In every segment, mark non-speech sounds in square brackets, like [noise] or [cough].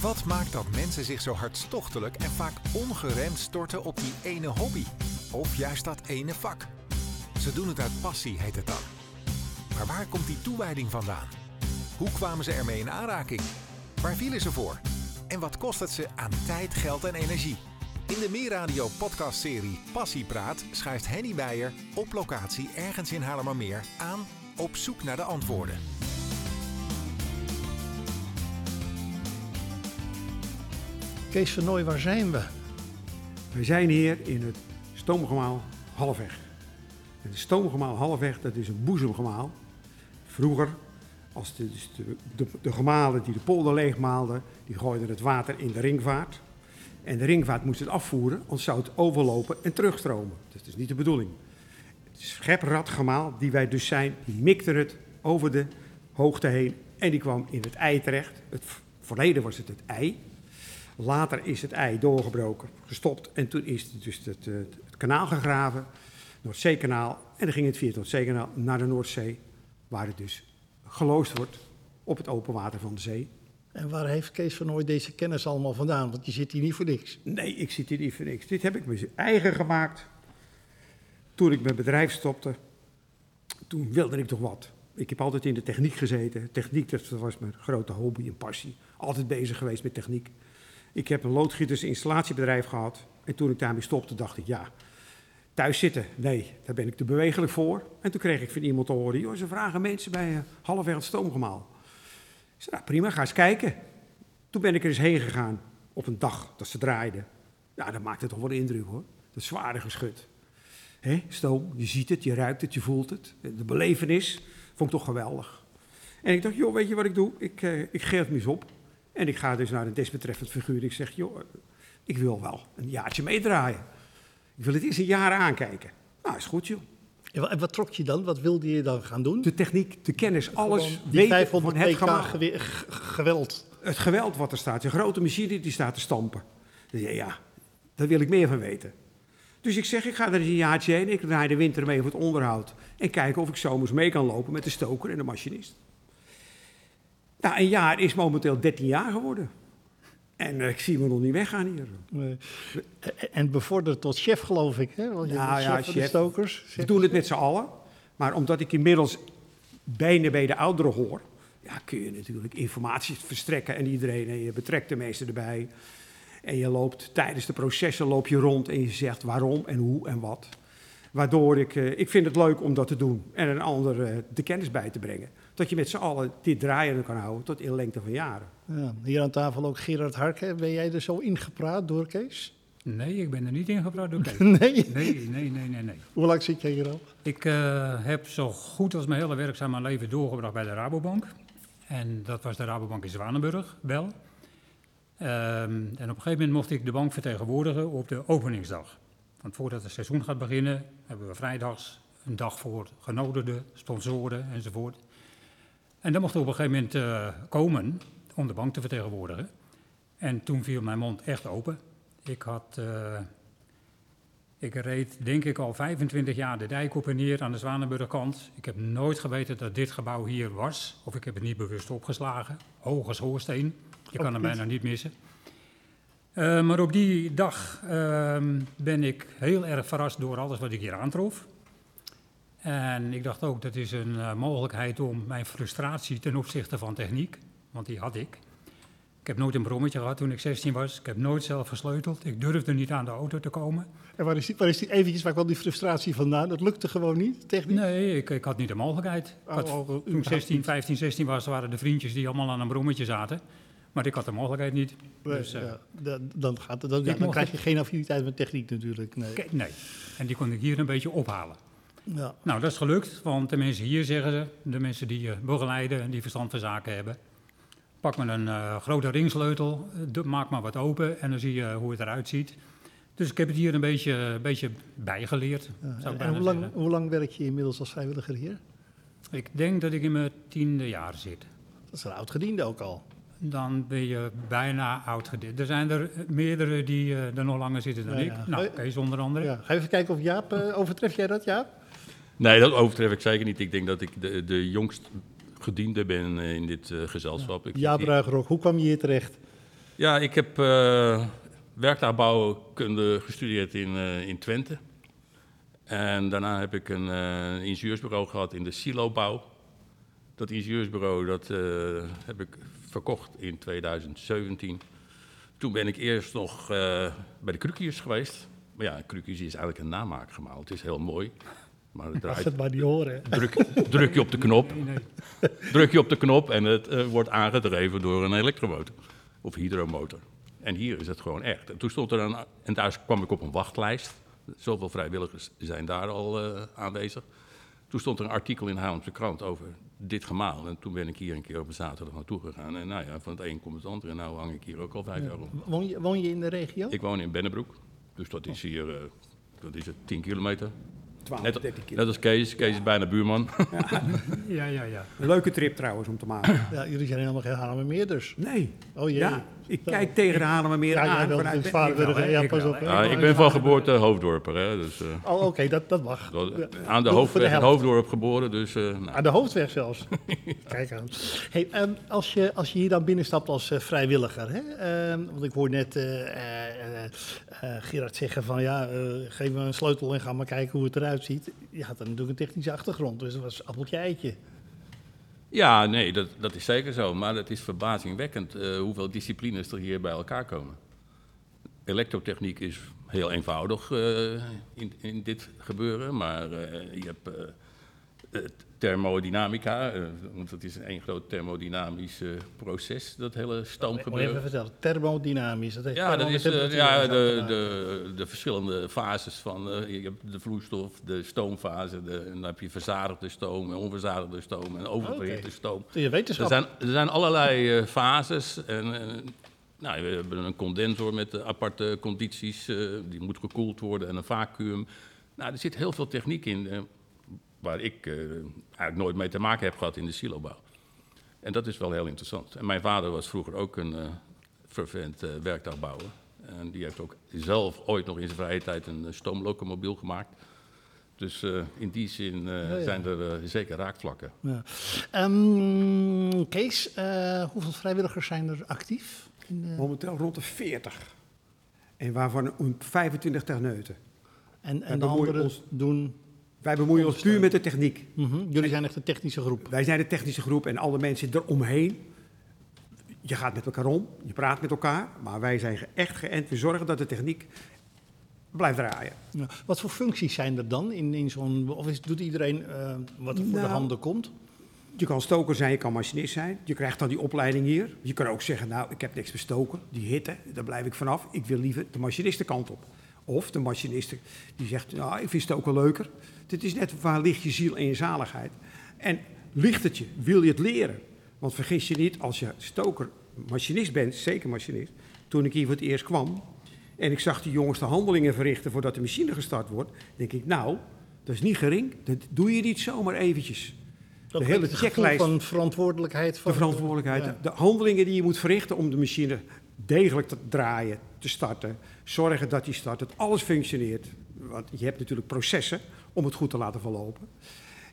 Wat maakt dat mensen zich zo hartstochtelijk en vaak ongeremd storten op die ene hobby? Of juist dat ene vak? Ze doen het uit passie, heet het dan. Maar waar komt die toewijding vandaan? Hoe kwamen ze ermee in aanraking? Waar vielen ze voor? En wat kost het ze aan tijd, geld en energie? In de Meerradio podcastserie Passiepraat schuift Henny Beijer op locatie ergens in Haarlemmermeer aan op zoek naar de antwoorden. Kees van waar zijn we? We zijn hier in het stoomgemaal Halfweg. Het stoomgemaal Halfweg, dat is een boezemgemaal. Vroeger, als de, dus de, de, de gemalen die de polder leegmaalden, die gooiden het water in de ringvaart. En de ringvaart moest het afvoeren, anders zou het overlopen en terugstromen. Dat is niet de bedoeling. Het schepradgemaal die wij dus zijn, die mikte het over de hoogte heen en die kwam in het ei terecht. Het verleden was het het ei. Later is het ei doorgebroken, gestopt en toen is het dus het, het, het kanaal gegraven, Noordzeekanaal. En dan ging het via het Noordzeekanaal naar de Noordzee, waar het dus geloosd wordt op het open water van de zee. En waar heeft Kees van Nooy deze kennis allemaal vandaan? Want je zit hier niet voor niks. Nee, ik zit hier niet voor niks. Dit heb ik me eigen gemaakt. Toen ik mijn bedrijf stopte, toen wilde ik toch wat. Ik heb altijd in de techniek gezeten. Techniek, dat was mijn grote hobby en passie. Altijd bezig geweest met techniek. Ik heb een loodgieters installatiebedrijf gehad. En toen ik daarmee stopte, dacht ik, ja, thuis zitten, nee, daar ben ik te bewegelijk voor. En toen kreeg ik van iemand te horen, joh, ze vragen mensen bij uh, halfweg het stoomgemaal. Ik zei, nou prima, ga eens kijken. Toen ben ik er eens heen gegaan op een dag dat ze draaiden. Ja, dat maakte toch wel indruk hoor. Dat zware geschut. Hè, stoom, je ziet het, je ruikt het, je voelt het. De belevenis vond ik toch geweldig. En ik dacht, joh, weet je wat ik doe? Ik, uh, ik geef het me eens op. En ik ga dus naar een desbetreffend figuur. Ik zeg, joh, ik wil wel een jaartje meedraaien. Ik wil het eens een jaar aankijken. Nou, is goed, joh. En wat trok je dan? Wat wilde je dan gaan doen? De techniek, de kennis, alles Gewoon die weten 500 van het pk gemaal. gewe- g- geweld. Het geweld wat er staat, een grote machine die staat te stampen. Ja, ja, daar wil ik meer van weten. Dus ik zeg, ik ga er eens een jaartje heen. Ik draai de winter mee voor het onderhoud. En kijken of ik zomers mee kan lopen met de stoker en de machinist. Nou, een jaar is momenteel 13 jaar geworden. En eh, ik zie me nog niet weggaan hier. Nee. En bevorderd tot chef, geloof ik. Hè? Want je Nou ja, chef van de chef. stokers. We doen het met z'n allen. Maar omdat ik inmiddels bijna bij de ouderen hoor, ja, kun je natuurlijk informatie verstrekken en iedereen. En je betrekt de meesten erbij. En je loopt tijdens de processen loop je rond en je zegt waarom en hoe en wat. Waardoor ik, eh, ik vind het leuk om dat te doen en een ander eh, de kennis bij te brengen. Dat je met z'n allen dit draaien kan houden tot in lengte van jaren. Ja, hier aan tafel ook Gerard Harke. Ben jij er zo ingepraat door Kees? Nee, ik ben er niet ingepraat door [laughs] Kees. Nee. Nee, nee, nee, nee, nee. Hoe lang zit jij hier al? Ik eh, heb zo goed als mijn hele werkzame leven doorgebracht bij de Rabobank. En dat was de Rabobank in Zwanenburg wel. Ehm, en op een gegeven moment mocht ik de bank vertegenwoordigen op de openingsdag. Want voordat het seizoen gaat beginnen, hebben we vrijdags een dag voor genodigden, sponsoren enzovoort. En dan mocht ik op een gegeven moment eh, komen om de bank te vertegenwoordigen. En toen viel mijn mond echt open. Ik had... eh, ik reed denk ik al 25 jaar de dijk op en neer aan de Zwanenburgkant. Ik heb nooit geweten dat dit gebouw hier was. Of ik heb het niet bewust opgeslagen. Hoge schoorsteen. Je kan hem bijna niet missen. Eh, maar op die dag ehm, ben ik heel erg verrast door alles wat ik hier aantrof. En ik dacht ook, dat is een eh, mogelijkheid om mijn frustratie ten opzichte van techniek, want die had ik. Ik heb nooit een brommetje gehad toen ik 16 was. Ik heb nooit zelf gesleuteld. Ik durfde niet aan de auto te komen. En waar is die, waar is die eventjes, waar kwam die frustratie vandaan? Dat lukte gewoon niet, technisch? Nee, ik, ik had niet de mogelijkheid. Had, Oh, oh, toen ik überhaupt 16, niet. 15, 16 was, waren de vriendjes die allemaal aan een brommetje zaten. Maar ik had de mogelijkheid niet. Nee, Dus, eh, ja, dan, dan, gaat het, dan, ja, dan krijg je geen affiniteit met techniek natuurlijk. Nee. nee. En die kon ik hier een beetje ophalen. Ja. Nou, dat is gelukt, want de mensen hier zeggen ze, de mensen die je begeleiden en die verstand van zaken hebben. Pak maar een eh, grote ringsleutel, eh, maak maar wat open en dan zie je hoe het eruit ziet. Dus ik heb het hier een beetje, een beetje bijgeleerd, Ja. En hoe lang, hoe lang werk je inmiddels als vrijwilliger hier? Ik denk dat ik in mijn tiende jaar zit. Dat is een oud gediende ook al. Dan ben je bijna oud gedit. Er zijn er eh, meerdere die eh, er nog langer zitten dan Ja, ik. Nou, Eh, Kees onder andere. Ja. Ga even kijken of Jaap, eh, overtref jij dat, Jaap? Nee, dat overtref ik zeker niet. Ik denk dat ik de, de jongst gediende ben eh, in dit eh, gezelschap. Ik Jaap ik- Ruigerok, hoe kwam je hier terecht? Ja, ik heb eh werktuigbouwkunde gestudeerd in, eh, in Twente. En daarna heb ik een eh, ingenieursbureau gehad in de silobouw. Dat ingenieursbureau dat, heb ik verkocht in 2017. Toen ben ik eerst nog bij de Krukiers geweest. Maar ja, Krukiers is eigenlijk een namaak gemaal. Het is heel mooi. Maar het draait, het maar niet horen. druk, druk je op de knop. Nee, nee. Druk je op de knop en het eh, wordt aangedreven door een elektromotor. Of hydromotor. En hier is het gewoon echt. En toen stond er een... En daar kwam ik op een wachtlijst. Zoveel vrijwilligers zijn daar al eh, aanwezig. Toen stond er een artikel in de Haarlemse krant over dit gemaal. En toen ben ik hier een keer op een zaterdag naartoe gegaan. En nou ja, van het een komt het andere. En nou hang ik hier ook al vijf jaar rond. Woon je, woon je in de regio? Ik woon in Bennebroek. Dus dat is hier, eh dat is het, 10 kilometer. 12, Net, 13 keer. net als Kees. Kees is bijna buurman. [laughs] Ja, ja, ja. Een leuke trip trouwens om te maken. Ja, jullie zijn helemaal geen Haarlemmermeerders. Nee. Oh jee. Ja, ik kijk tegen de Haarlemmermeer Ja, aan. wel, vanuit hè? Ja, Ik pas op. Ja, ik ben van geboorte hoofddorper. Hè, dus, eh, Oh, oké, dat, dat mag. dat- aan de Doe hoofdweg de. Hoofddorp geboren. Dus, eh, nou, Aan de hoofdweg zelfs. [laughs] Kijk aan. Hey, ehm, als, je, als je hier dan binnenstapt als eh, vrijwilliger, hè? ehm, want ik hoor net eh, eh, eh, eh, Gerard zeggen van ja, eh, geef me een sleutel en ga maar kijken hoe het eruit ziet. Je had dan natuurlijk een technische achtergrond, dus dat was appeltje eitje. Ja, nee, dat, dat is zeker zo. Maar het is verbazingwekkend eh, hoeveel disciplines er hier bij elkaar komen. Elektrotechniek is heel eenvoudig eh, in, in dit gebeuren, maar eh, je hebt thermodynamica, eh, want het is een één groot thermodynamisch proces, dat hele Moet je even stoomgebeuren. vertellen, thermodynamisch. Dat heeft Ja, dat is eh, ja, de, de, de verschillende fases van. eh, je hebt de vloeistof, de stoomfase, de, en dan heb je verzadigde stoom en onverzadigde stoom en oververhitte stoom. Dus je Er wetenschap. zijn, er zijn allerlei fases. En, nou, we hebben een condensor met aparte condities. die moet gekoeld worden en een vacuüm. Nou, er zit heel veel techniek in. Waar ik eh, eigenlijk nooit mee te maken heb gehad in de silobouw. En dat is wel heel interessant. En mijn vader was vroeger ook een eh fervent eh, werktuigbouwer. En die heeft ook zelf ooit nog in zijn vrije tijd een eh, stoomlocomobiel gemaakt. Dus eh, in die zin eh, Ja, ja. zijn er zeker raakvlakken. Ja. Ehm, Kees, eh, hoeveel vrijwilligers zijn er actief? In de- Momenteel rond de 40. En waarvan een 25 techneuten. en en de anderen ons- doen... Wij bemoeien ons puur met de techniek. Mhm, Jullie zijn echt een technische groep. Wij zijn de technische groep en alle mensen eromheen. Je gaat met elkaar om, je praat met elkaar, maar wij zijn echt geënt. We zorgen dat de techniek blijft draaien. Ja. Wat voor functies zijn er dan in, in zo'n... Of is, doet iedereen eh, wat er voor de Nou, handen komt? Je kan stoker zijn, je kan machinist zijn. Je krijgt dan die opleiding hier. Je kan ook zeggen, nou, ik heb niks bestoken. Die hitte, daar blijf ik vanaf. Ik wil liever de machinistenkant op. Of de machinist die zegt, nou, ik vind stoken leuker. Dit is net waar ligt je ziel en je zaligheid. En ligt het je, wil je het leren? Want vergis je niet, als je stoker, machinist bent, zeker machinist. Toen ik hier voor het eerst kwam en ik zag die jongens de handelingen verrichten voordat de machine gestart wordt. denk ik, nou, dat is niet gering. Dat doe je niet zomaar eventjes. Dat de hele het checklist. van verantwoordelijkheid. Van De verantwoordelijkheid, Ja. de handelingen die je moet verrichten om de machine degelijk te draaien, te starten. Zorgen dat die start, dat alles functioneert. Want je hebt natuurlijk processen om het goed te laten verlopen.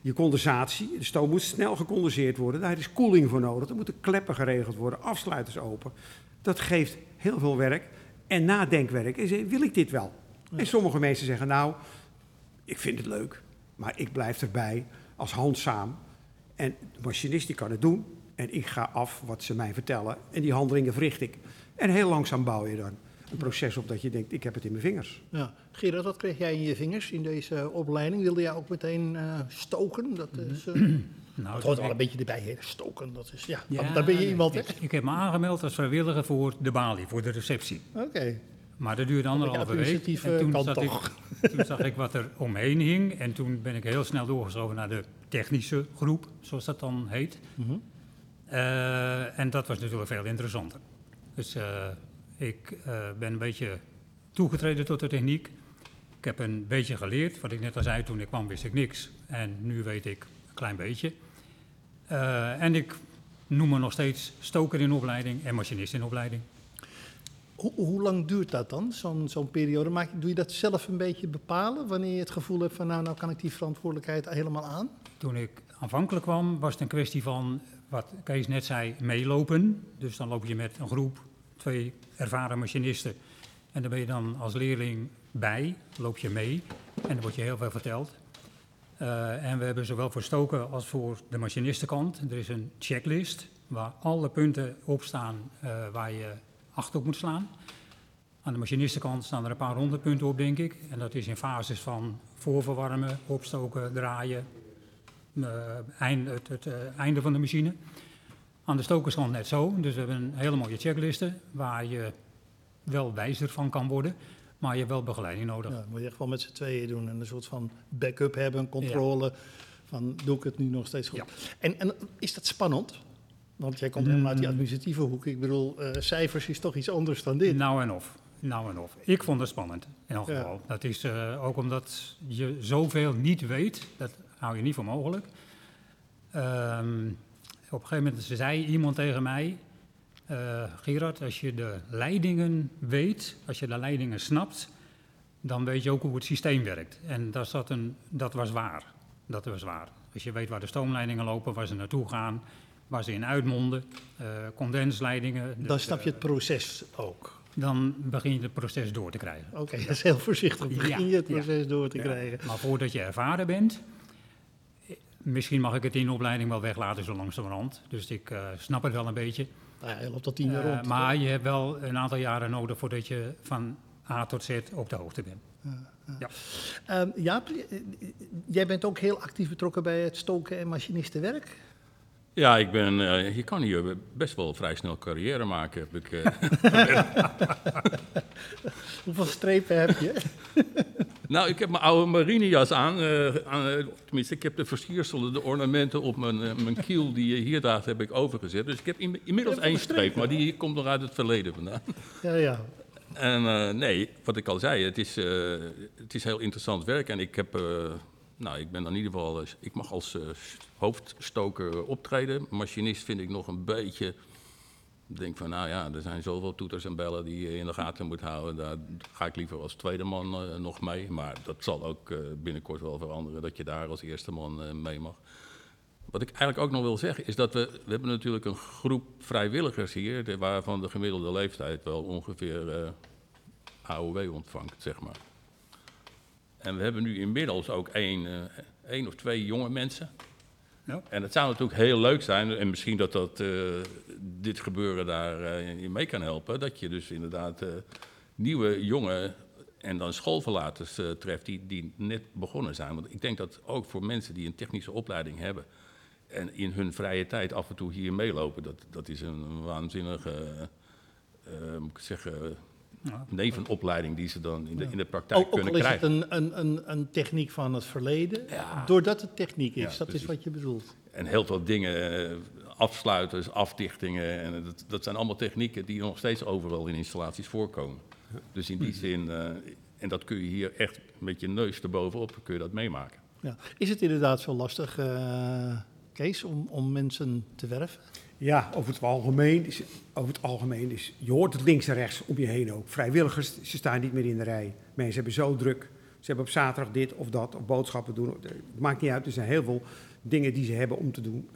Je condensatie, de stoom moet snel gecondenseerd worden. Daar is koeling voor nodig. Er moeten kleppen geregeld worden, afsluiters open. Dat geeft heel veel werk en nadenkwerk. En wil ik dit wel? En sommige mensen zeggen, nou, ik vind het leuk, maar ik blijf erbij als handzaam. En de machinist die kan het doen en ik ga af wat ze mij vertellen. En die handelingen verricht ik. En heel langzaam bouw je dan een proces op dat je denkt, ik heb het in mijn vingers. Ja. Gerard, wat kreeg jij in je vingers in deze opleiding? Wilde jij ook meteen eh, stoken? Dat is, eh, [clears throat] Nou, het hoort wel een beetje erbij, hè? stoken. Dat is, ja, Ja, daar ben je nee, iemand, hè? Ik, ik heb me aangemeld als vrijwilliger voor de balie, voor de receptie. Oké. Maar dat duurde anderhalve week. En toen, kant zat toch. ik, [laughs] toen zag ik wat er omheen hing. En toen ben ik heel snel doorgeschoven naar de technische groep, zoals dat dan heet. Mhm. Eh, en dat was natuurlijk veel interessanter. Dus eh, ik eh, ben een beetje toegetreden tot de techniek. Ik heb een beetje geleerd. Wat ik net al zei, toen ik kwam wist ik niks. En nu weet ik een klein beetje. Eh, en ik noem me nog steeds stoker in opleiding en machinist in opleiding. Hoe, hoe lang duurt dat dan, zo'n zo'n periode? Maak, doe je dat zelf een beetje bepalen? Wanneer je het gevoel hebt van, nou, nou kan ik die verantwoordelijkheid helemaal aan? Toen ik aanvankelijk kwam, was het een kwestie van, wat Kees net zei, meelopen. Dus dan loop je met een groep twee ervaren machinisten. En daar ben je dan als leerling bij, loop je mee en dan wordt je heel veel verteld. Uh, en we hebben zowel voor stoken als voor de machinistenkant. Er is een checklist waar alle punten op staan uh, waar je acht op moet slaan. Aan de machinistenkant staan er een paar honderd punten op, denk ik. En dat is in fases van voorverwarmen, opstoken, draaien, uh, eind, het einde van de machine. Aan de stokerskant net zo. Dus we hebben een hele mooie checkliste waar je wel wijzer van kan worden. Maar je hebt wel begeleiding nodig. Ja, moet je echt wel met z'n tweeën doen en een soort van backup hebben, controle. Van doe ik het nu nog steeds goed? Ja. En, en is dat spannend? Want jij komt helemaal uit die mm. administratieve hoek. Ik bedoel, uh, cijfers is toch iets anders dan dit. Nou en of. Nou en of. Ik vond het spannend, in elk geval. Dat is uh, ook omdat je zoveel niet weet. Dat hou je niet voor mogelijk. Um, op een gegeven moment zei iemand tegen mij... Uh, Gerard, als je de leidingen weet, als je de leidingen snapt, dan weet je ook hoe het systeem werkt. En dat, zat een, dat was waar. Dat was waar. Als je weet waar de stoomleidingen lopen, waar ze naartoe gaan, waar ze in uitmonden, uh, condensleidingen. Dan snap je het proces ook. Dan begin je het proces door te krijgen. Oké, dat is heel voorzichtig. Begin je het proces door te krijgen. Maar voordat je ervaren bent, misschien mag ik het in de opleiding wel weglaten zo langzamerhand. Dus ik uh, snap het wel een beetje. Nou ja, je loopt tot tien jaar rond. Maar je hebt wel een aantal jaren nodig voordat je van A tot Z op de hoogte bent. Ja. Um, Jaap, jij bent ook heel actief betrokken bij het stoken en machinistenwerk. Ja, ik ben, uh, je kan hier best wel vrij snel carrière maken. Heb ik, uh, [laughs] Hoeveel strepen heb je? [laughs] nou, ik heb mijn oude marinejas aan, uh, aan. tenminste, ik heb de versierselen, de ornamenten op mijn, mijn kiel, die hier daar heb ik overgezet. Dus ik heb in, inmiddels één streep, maar die komt nog uit het verleden vandaan. [laughs] Ja, ja. En nee, wat ik al zei, het is, het is heel interessant werk. En ik heb nou, ik ben dan in ieder geval, ik mag als uh, hoofdstoker optreden. Machinist vind ik nog een beetje, denk van nou ja, er zijn zoveel toeters en bellen die je in de gaten moet houden. Daar ga ik liever als tweede man uh, nog mee. Maar dat zal ook binnenkort wel veranderen, dat je daar als eerste man mee mag. Wat ik eigenlijk ook nog wil zeggen is dat we, we hebben natuurlijk een groep vrijwilligers hier, waarvan de gemiddelde leeftijd wel ongeveer AOW ontvangt, zeg maar. En we hebben nu inmiddels ook één, uh, één of twee jonge mensen. Ja. En het zou natuurlijk heel leuk zijn, en misschien dat, dat uh, dit gebeuren daar uh, mee kan helpen, dat je dus inderdaad nieuwe jonge en dan schoolverlaters treft die, die net begonnen zijn. Want ik denk dat ook voor mensen die een technische opleiding hebben en in hun vrije tijd af en toe hier meelopen, dat, dat is een waanzinnige, moet ik zeggen, nevenopleiding die ze dan in de, in de praktijk kunnen krijgen. Ook is het een, een, een, een techniek van het verleden, doordat het techniek is. dat is wat je bedoelt. En heel veel dingen, eh, afsluiters, afdichtingen, en dat, dat zijn allemaal technieken die nog steeds overal in installaties voorkomen. Dus in die hm. zin, uh, en dat kun je hier echt met je neus erbovenop, kun je dat meemaken. Ja. Is het inderdaad zo lastig, uh, Kees, om, om mensen te werven? Ja, over het algemeen is, over het algemeen is, je hoort het links en rechts om je heen ook. Vrijwilligers, ze staan niet meer in de rij. Mensen hebben zo druk. Ze hebben op zaterdag dit of dat, of boodschappen doen. Het maakt niet uit, er zijn heel veel dingen die ze hebben om te doen.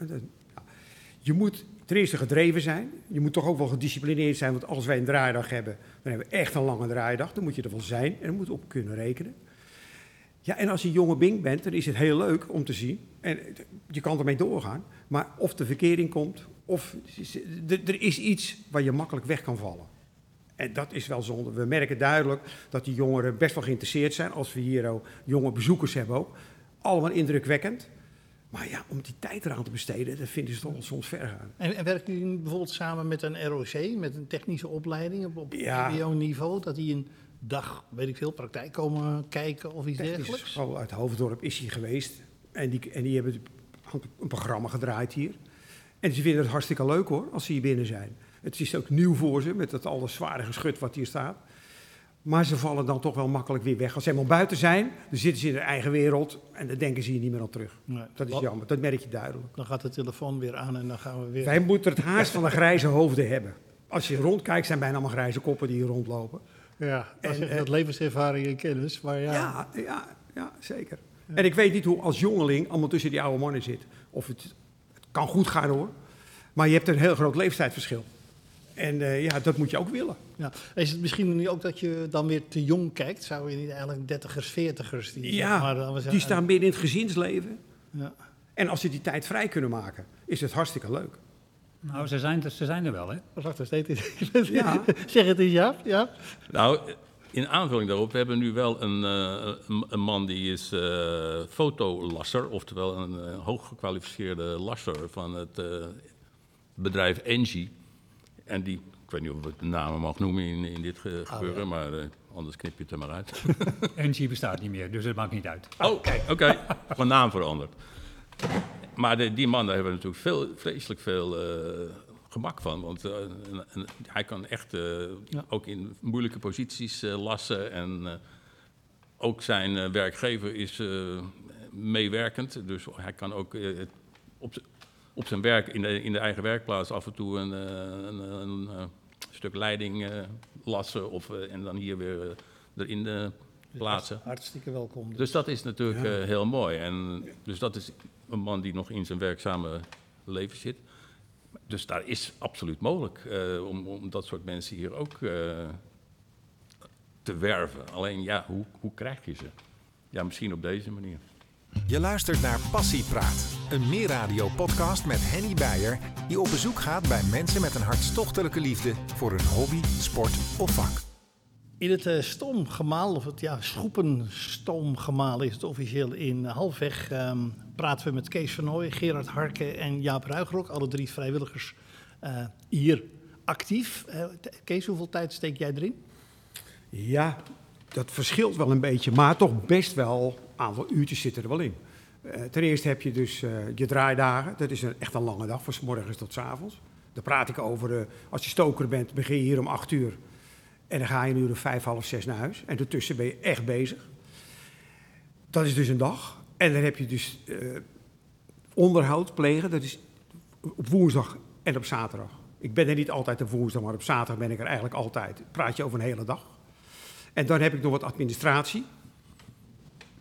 Je moet ten eerste gedreven zijn. Je moet toch ook wel gedisciplineerd zijn, want als wij een draaidag hebben, dan hebben we echt een lange draaidag. Dan moet je er wel zijn en dan moet op kunnen rekenen. Ja, en als je jonge bink bent, dan is het heel leuk om te zien. En je kan ermee doorgaan. Maar of de verkering komt, of er is iets waar je makkelijk weg kan vallen. En dat is wel zonde. We merken duidelijk dat die jongeren best wel geïnteresseerd zijn. Als we hier ook jonge bezoekers hebben ook. Allemaal indrukwekkend. Maar ja, om die tijd eraan te besteden, dat vinden ze toch wel soms ver gaan. En, en werkt u bijvoorbeeld samen met een ROC, met een technische opleiding op, op ja. niveau, dat die een dag, weet ik veel, praktijk komen kijken of iets dergelijks? School uit Hoofddorp is hij geweest. En die, en die hebben een programma gedraaid hier. En ze vinden het hartstikke leuk hoor, als ze hier binnen zijn. Het is ook nieuw voor ze, met dat alle zware geschut wat hier staat. Maar ze vallen dan toch wel makkelijk weer weg. Als ze helemaal buiten zijn, dan zitten ze in hun eigen wereld en dan denken ze hier niet meer aan terug. Nee, dat is jammer, dat merk je duidelijk. Dan gaat de telefoon weer aan en dan gaan we weer... Wij moeten het haast van de grijze hoofden hebben. Als je rondkijkt, zijn bijna allemaal grijze koppen die hier rondlopen. Ja, dat en, dat levenservaring en kennis, maar ja... Ja, ja, ja zeker. En ik weet niet hoe als jongeling allemaal tussen die oude mannen zit. Of het, het kan goed gaan hoor. Maar je hebt een heel groot leeftijdsverschil. En eh, ja, dat moet je ook willen. Ja. Is het misschien niet ook dat je dan weer te jong kijkt? Zou je niet eigenlijk dertigers, veertigers die... Ja, maar, die staan midden in het gezinsleven. Ja. En als ze die tijd vrij kunnen maken, is het hartstikke leuk. Nou, ze zijn, er- ze zijn er wel, hè? Wacht, steeds [laughs] Ja. zeg het eens, ja. ja. Nou, in aanvulling daarop, we hebben nu wel een, eh, een, man die is eh, fotolasser, oftewel een eh, hooggekwalificeerde lasser van het bedrijf Engie. En die, ik weet niet of ik de namen mag noemen in, in dit ge- gebeuren, maar anders knip je het er maar uit. [laughs] NG bestaat niet meer, dus het maakt niet uit. Oh, oké. [laughs] Van naam veranderd. Maar de- die man, daar hebben we natuurlijk veel, vreselijk veel gemak van. Want eh, en- en hij kan echt eh, Ja. ook in moeilijke posities eh, lassen. En ook zijn werkgever is meewerkend. Dus hij kan ook op, op zijn werk, in de, in de eigen werkplaats, af en toe een, een, een, stuk leiding lassen. Of, en dan hier weer erin plaatsen. Hartstikke welkom. Dus dat is natuurlijk heel mooi. En dus dat is een man die nog in zijn werkzame leven zit. Dus daar is absoluut mogelijk eh, om, om dat soort mensen hier ook eh, te werven. Alleen ja, hoe, hoe krijg je ze? Ja, misschien op deze manier. Je luistert naar Passiepraat, een meerradio-podcast met Henny Beijer... die op bezoek gaat bij mensen met een hartstochtelijke liefde... voor een hobby, sport of vak. In het eh, stoomgemaal, of het ja, schoepenstoomgemaal is het officieel in Halfweg, ehm, praten we met Kees van Nooy, Gerard Harke en Jaap Ruigrok, alle drie vrijwilligers eh, hier actief. Eh, Kees, hoeveel tijd steek jij erin? Ja, dat verschilt wel een beetje, maar toch best wel een aantal uurtjes zitten er wel in. Ten eerste heb je dus je draaidagen. Dat is een, echt een lange dag, van 's morgens tot 's avonds. Daar praat ik over, als je stoker bent, begin je hier om 8 uur. En dan ga je uur of vijf, half zes naar huis. En daartussen ben je echt bezig. Dat is dus een dag. En dan heb je dus eh, onderhoud plegen. Dat is op woensdag en op zaterdag. Ik ben er niet altijd op woensdag, maar op zaterdag ben ik er eigenlijk altijd. Praat je over een hele dag. En dan heb ik nog wat administratie.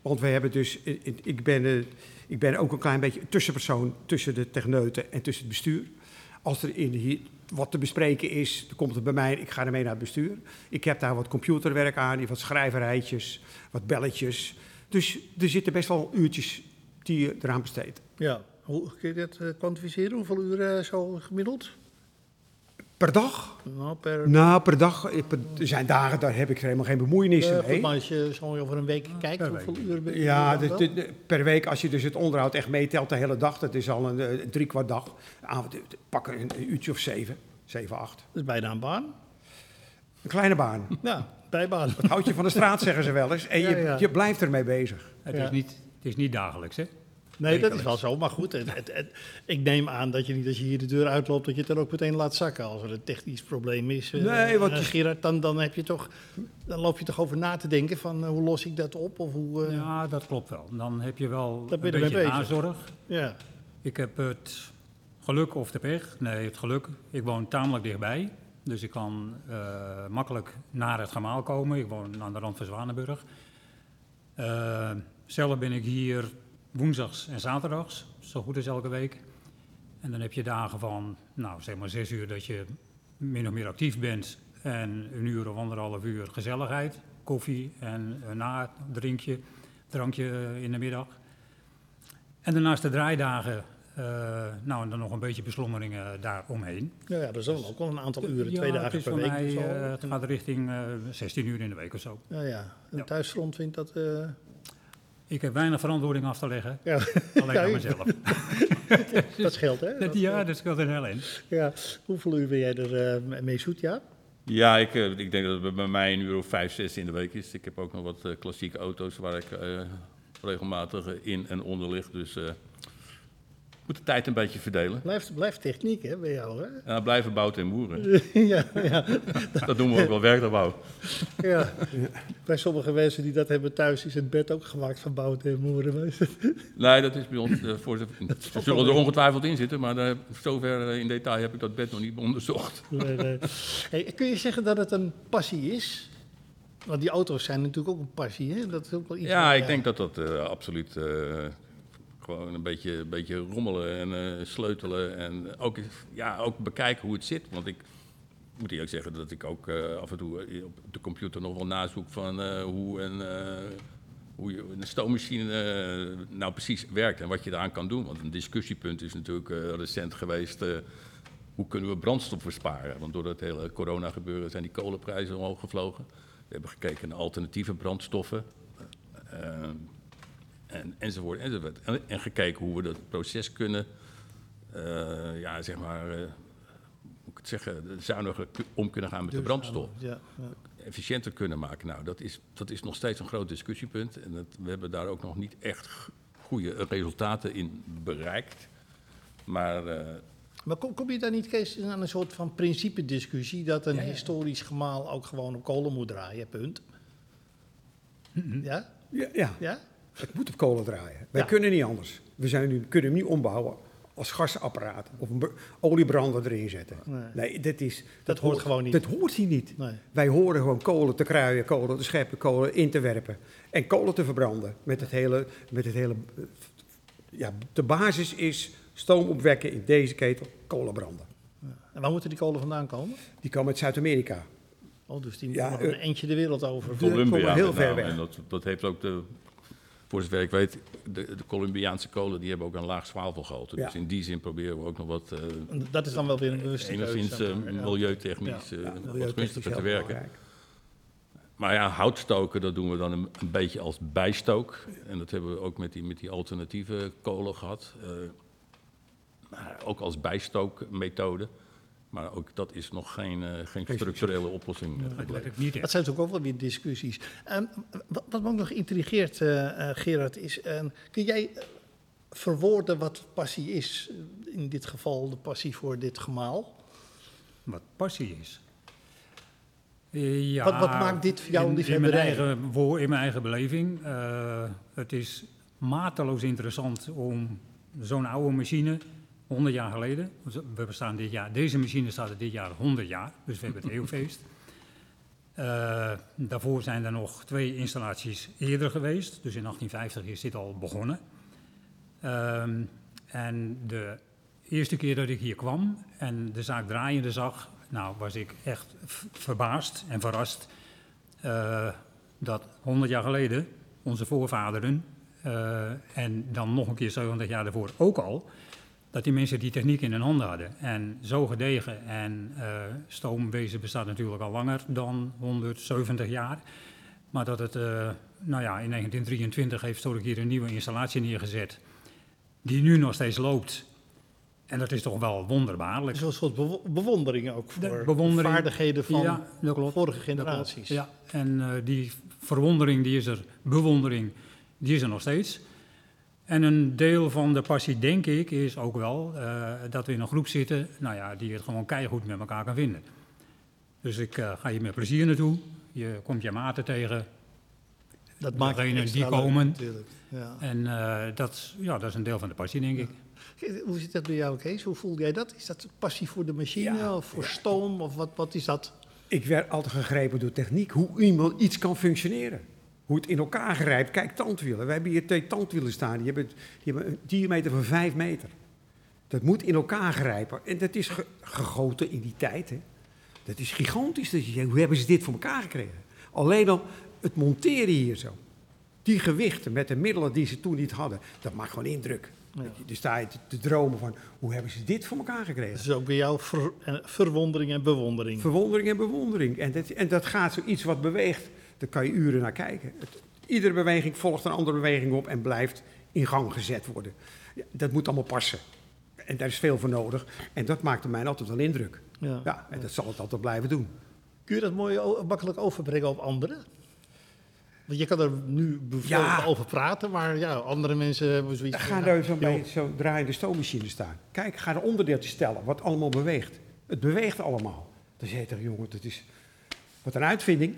Want we hebben dus, ik- ik- ben, eh, ik ben ook een klein beetje tussenpersoon tussen de techneuten en tussen het bestuur. Als er in hier wat te bespreken is, dan komt het bij mij, ik ga ermee naar het bestuur. Ik heb daar wat computerwerk aan, wat schrijverijtjes, wat belletjes. Dus er zitten best wel uurtjes die je eraan besteedt. Ja. Hoe kun je dat eh, kwantificeren? Hoeveel uur eh, zo gemiddeld? Per dag? Nou, per... Nou, per dag. eh, per- er zijn dagen, daar heb ik helemaal geen bemoeienis Eh, mee. maar als je zo over een week kijkt, per hoeveel week. uur ben je Ja, de- de- de- per week, als je dus het onderhoud echt meetelt de hele dag, dat is al een eh, drie kwart dag. Avond, eh, pakken een, een uurtje of zeven, zeven, acht. Dat is bijna een baan. Een kleine baan. Ja, bijbaan. Het hout je van de straat, zeggen ze wel eens. En je, Ja, ja. je blijft ermee bezig. Het, Ja. is, niet, het is niet dagelijks, hè? Nee, dat is wel zo. Maar goed, het, het, het- ik neem aan dat je niet als je hier de deur uitloopt, dat je het dan ook meteen laat zakken. Als er een technisch probleem is. eh, Nee, wat- eh, Gerard, dan, dan, heb je toch, dan loop je toch over na te denken van eh, hoe los ik dat op? Of hoe, ja. Ja, dat klopt wel. Dan heb je wel ben een beetje nazorg. Ik heb het geluk of de pech, nee, het geluk. Ik woon tamelijk dichtbij, dus ik kan makkelijk naar het gemaal komen. Ik woon aan de rand van Zwanenburg. Zelf ben ik hier woensdags en zaterdags, zo goed als elke week. En dan heb je dagen van, nou zeg maar zes uur dat je min of meer actief bent. En een uur of anderhalf uur gezelligheid, koffie en een na drinkje, drankje eh, in de middag. En daarnaast de draaidagen, eh, nou en dan nog een beetje beslommeringen daaromheen. Ja, ja, is dan ook wel een aantal uren, twee dagen per week. mij, of zo. eh, het gaat richting eh 16 uur in de week of zo. ja, ja. En Ja. thuisfront vindt dat... eh, Ik heb weinig verantwoording af te leggen, ja, alleen Ja, aan mezelf. [laughs] dat scheelt, hè? Dat, ja, dat scheelt een heel in. ja. Hoeveel uur ben jij er eh, mee zoet, ja? Ja, ik, eh, ik denk dat het bij mij een uur of vijf, zes in de week is. Ik heb ook nog wat eh, klassieke auto's waar ik eh, regelmatig in en onder lig. Dus eh, moet de tijd een beetje verdelen. Blijft, blijft techniek, hè, bij jou, hè? Dan blijven bouwen en boeren. [laughs] ja, ja, Dat doen we ook wel werktuigbouw. ja. Bij sommige mensen die dat hebben thuis is het bed ook gemaakt van bouten en je. Nee, dat is bij ons. eh, voor de, ze [laughs] zullen er ongetwijfeld in zitten, maar daar, zover eh, in detail heb ik dat bed nog niet onderzocht. [laughs] Nee, nee. Hey, kun je zeggen dat het een passie is? Want die auto's zijn natuurlijk ook een passie, hè? Dat is ook wel iets Ja, ik eh, denk dat dat eh, absoluut eh, gewoon een beetje, een beetje rommelen en eh, sleutelen. En ook, ja, ook bekijken hoe het zit. Want ik moet eerlijk zeggen dat ik ook eh, af en toe eh, op de computer nog wel nazoek van hoe, een, hoe je een stoommachine nou precies werkt en wat je eraan kan doen. Want een discussiepunt is natuurlijk recent geweest, hoe kunnen we brandstof besparen? Want door het hele corona gebeuren zijn die kolenprijzen omhoog gevlogen. We hebben gekeken naar alternatieve brandstoffen. En, enzovoort, enzovoort. En, en gekeken hoe we dat proces kunnen, eh, ja, zeg maar, eh, hoe moet ik het zeggen, zuiniger om kunnen gaan met de brandstof. Ja, ja. Efficiënter kunnen maken. Nou, dat is, dat is nog steeds een groot discussiepunt. En dat, we hebben daar ook nog niet echt goede resultaten in bereikt. Maar eh, Maar kom, kom je daar niet, Kees, aan een soort van principediscussie dat een Ja, ja. historisch gemaal ook gewoon op kolen moet draaien, punt? Ja? Ja, ja, Ja? Het moet op kolen draaien. Wij Ja. kunnen niet anders. We zijn nu, kunnen hem niet ombouwen als gasapparaat of een br- oliebrander erin zetten. Nee. Nee, dit is, Dat hoort gewoon niet. Dat hoort hier niet. Nee. Wij horen gewoon kolen te kruien, kolen te scheppen, kolen in te werpen. En kolen te verbranden. Met het hele, met het hele ja, de basis is stoom opwekken in deze ketel, kolen branden. En waar moeten die kolen vandaan komen? Die komen uit Zuid-Amerika. Oh, dus die Ja, moeten nog eh, een eentje de wereld over. Colombia heel ver weg. En dat, dat heeft ook de, voor zover ik weet, de, de Colombiaanse kolen die hebben ook een laag zwavelgehalte. Ja. Dus in die zin proberen we ook nog wat eh, Dat is dan wel weer een bewuste enigszins keuze, eh, zeg maar. Ja. milieutechnisch Ja. eh, Ja, wat gunstiger te werken. belangrijk. Maar ja, houtstoken, dat doen we dan een, een beetje als bijstook. En dat hebben we ook met die, met die alternatieve kolen gehad. Eh, maar ook als bijstookmethode. Maar ook dat is nog geen, eh, geen structurele oplossing. Dat niet zijn natuurlijk ook wel weer discussies. Ehm, wat, wat me ook nog intrigeert, eh, eh, Gerard, is... ehm, kun jij verwoorden wat passie is? In dit geval de passie voor dit gemaal. Wat passie is. Eh, Ja, Wat- wat maakt dit voor jou in- in, mijn eigen, in mijn eigen beleving. eh, het is mateloos interessant om zo'n oude machine, 100 jaar geleden. We bestaan dit jaar, deze machine staat er dit jaar 100 jaar, dus we hebben het eeuwfeest. [laughs] Eh, daarvoor zijn er nog twee installaties eerder geweest, dus in 1850 is dit al begonnen. Ehm, en de eerste keer dat ik hier kwam en de zaak draaiende zag, nou was ik echt verbaasd en verrast eh, dat 100 jaar geleden onze voorvaderen eh, en dan nog een keer 70 jaar daarvoor ook al, dat die mensen die techniek in hun handen hadden. En zo gedegen en eh, stoomwezen bestaat natuurlijk al langer dan 170 jaar. Maar dat het, eh, nou ja, in 1923 heeft Stork hier een nieuwe installatie neergezet die nu nog steeds loopt. En dat is toch wel wonderbaarlijk. Zo'n soort bewo- bewondering ook De voor bewondering. de vaardigheden van Ja, klopt. vorige generaties. Ja, en eh, die verwondering, die is er, bewondering, die is er nog steeds. En een deel van de passie, denk ik, is ook wel eh, dat we in een groep zitten, nou ja, die het gewoon keihard met elkaar kan vinden. Dus ik eh, ga hier met plezier naartoe. Je komt je maten tegen. Dat maakt extra die komen. natuurlijk. Ja. En eh, dat, ja, dat is een deel van de passie, denk ik. Hoe zit dat bij jou, Kees? Hoe voel jij dat? Is dat passie voor de machine Ja, of voor stoom? Of wat, wat is dat? Ik werd altijd gegrepen door techniek, hoe iemand iets kan functioneren. Hoe het in elkaar grijpt. Kijk, tandwielen. We hebben hier twee tandwielen staan. Die hebben, die hebben een diameter van 5 meter. Dat moet in elkaar grijpen. En dat is ge- gegoten in die tijd. Hè. Dat is gigantisch. Dat je denkt, hoe hebben ze dit voor elkaar gekregen? Alleen al het monteren hier zo. Die gewichten met de middelen die ze toen niet hadden. Dat maakt gewoon indruk. Ja. Dus sta je te, te dromen van, hoe hebben ze dit voor elkaar gekregen? Dat is ook bij jou ver- verwondering en bewondering. Verwondering en bewondering. En dat, en dat gaat zoiets wat beweegt, daar kan je uren naar kijken. Het- iedere beweging volgt een andere beweging op en blijft in gang gezet worden. Ja, dat moet allemaal passen. En daar is veel voor nodig. En dat maakte mij altijd wel indruk. Ja. Ja, en dat zal het altijd blijven doen. Kun je dat mooi makkelijk overbrengen op anderen? Want je kan er nu bijvoorbeeld over praten, maar ja, andere mensen hebben zoiets Ga daar ja, zo'n joh, bij zo'n draaiende stoommachine staan. Kijk, ga de onderdeeltjes stellen, wat allemaal beweegt. Het beweegt allemaal. Dan zeg je tegen jongen, dat is wat een uitvinding.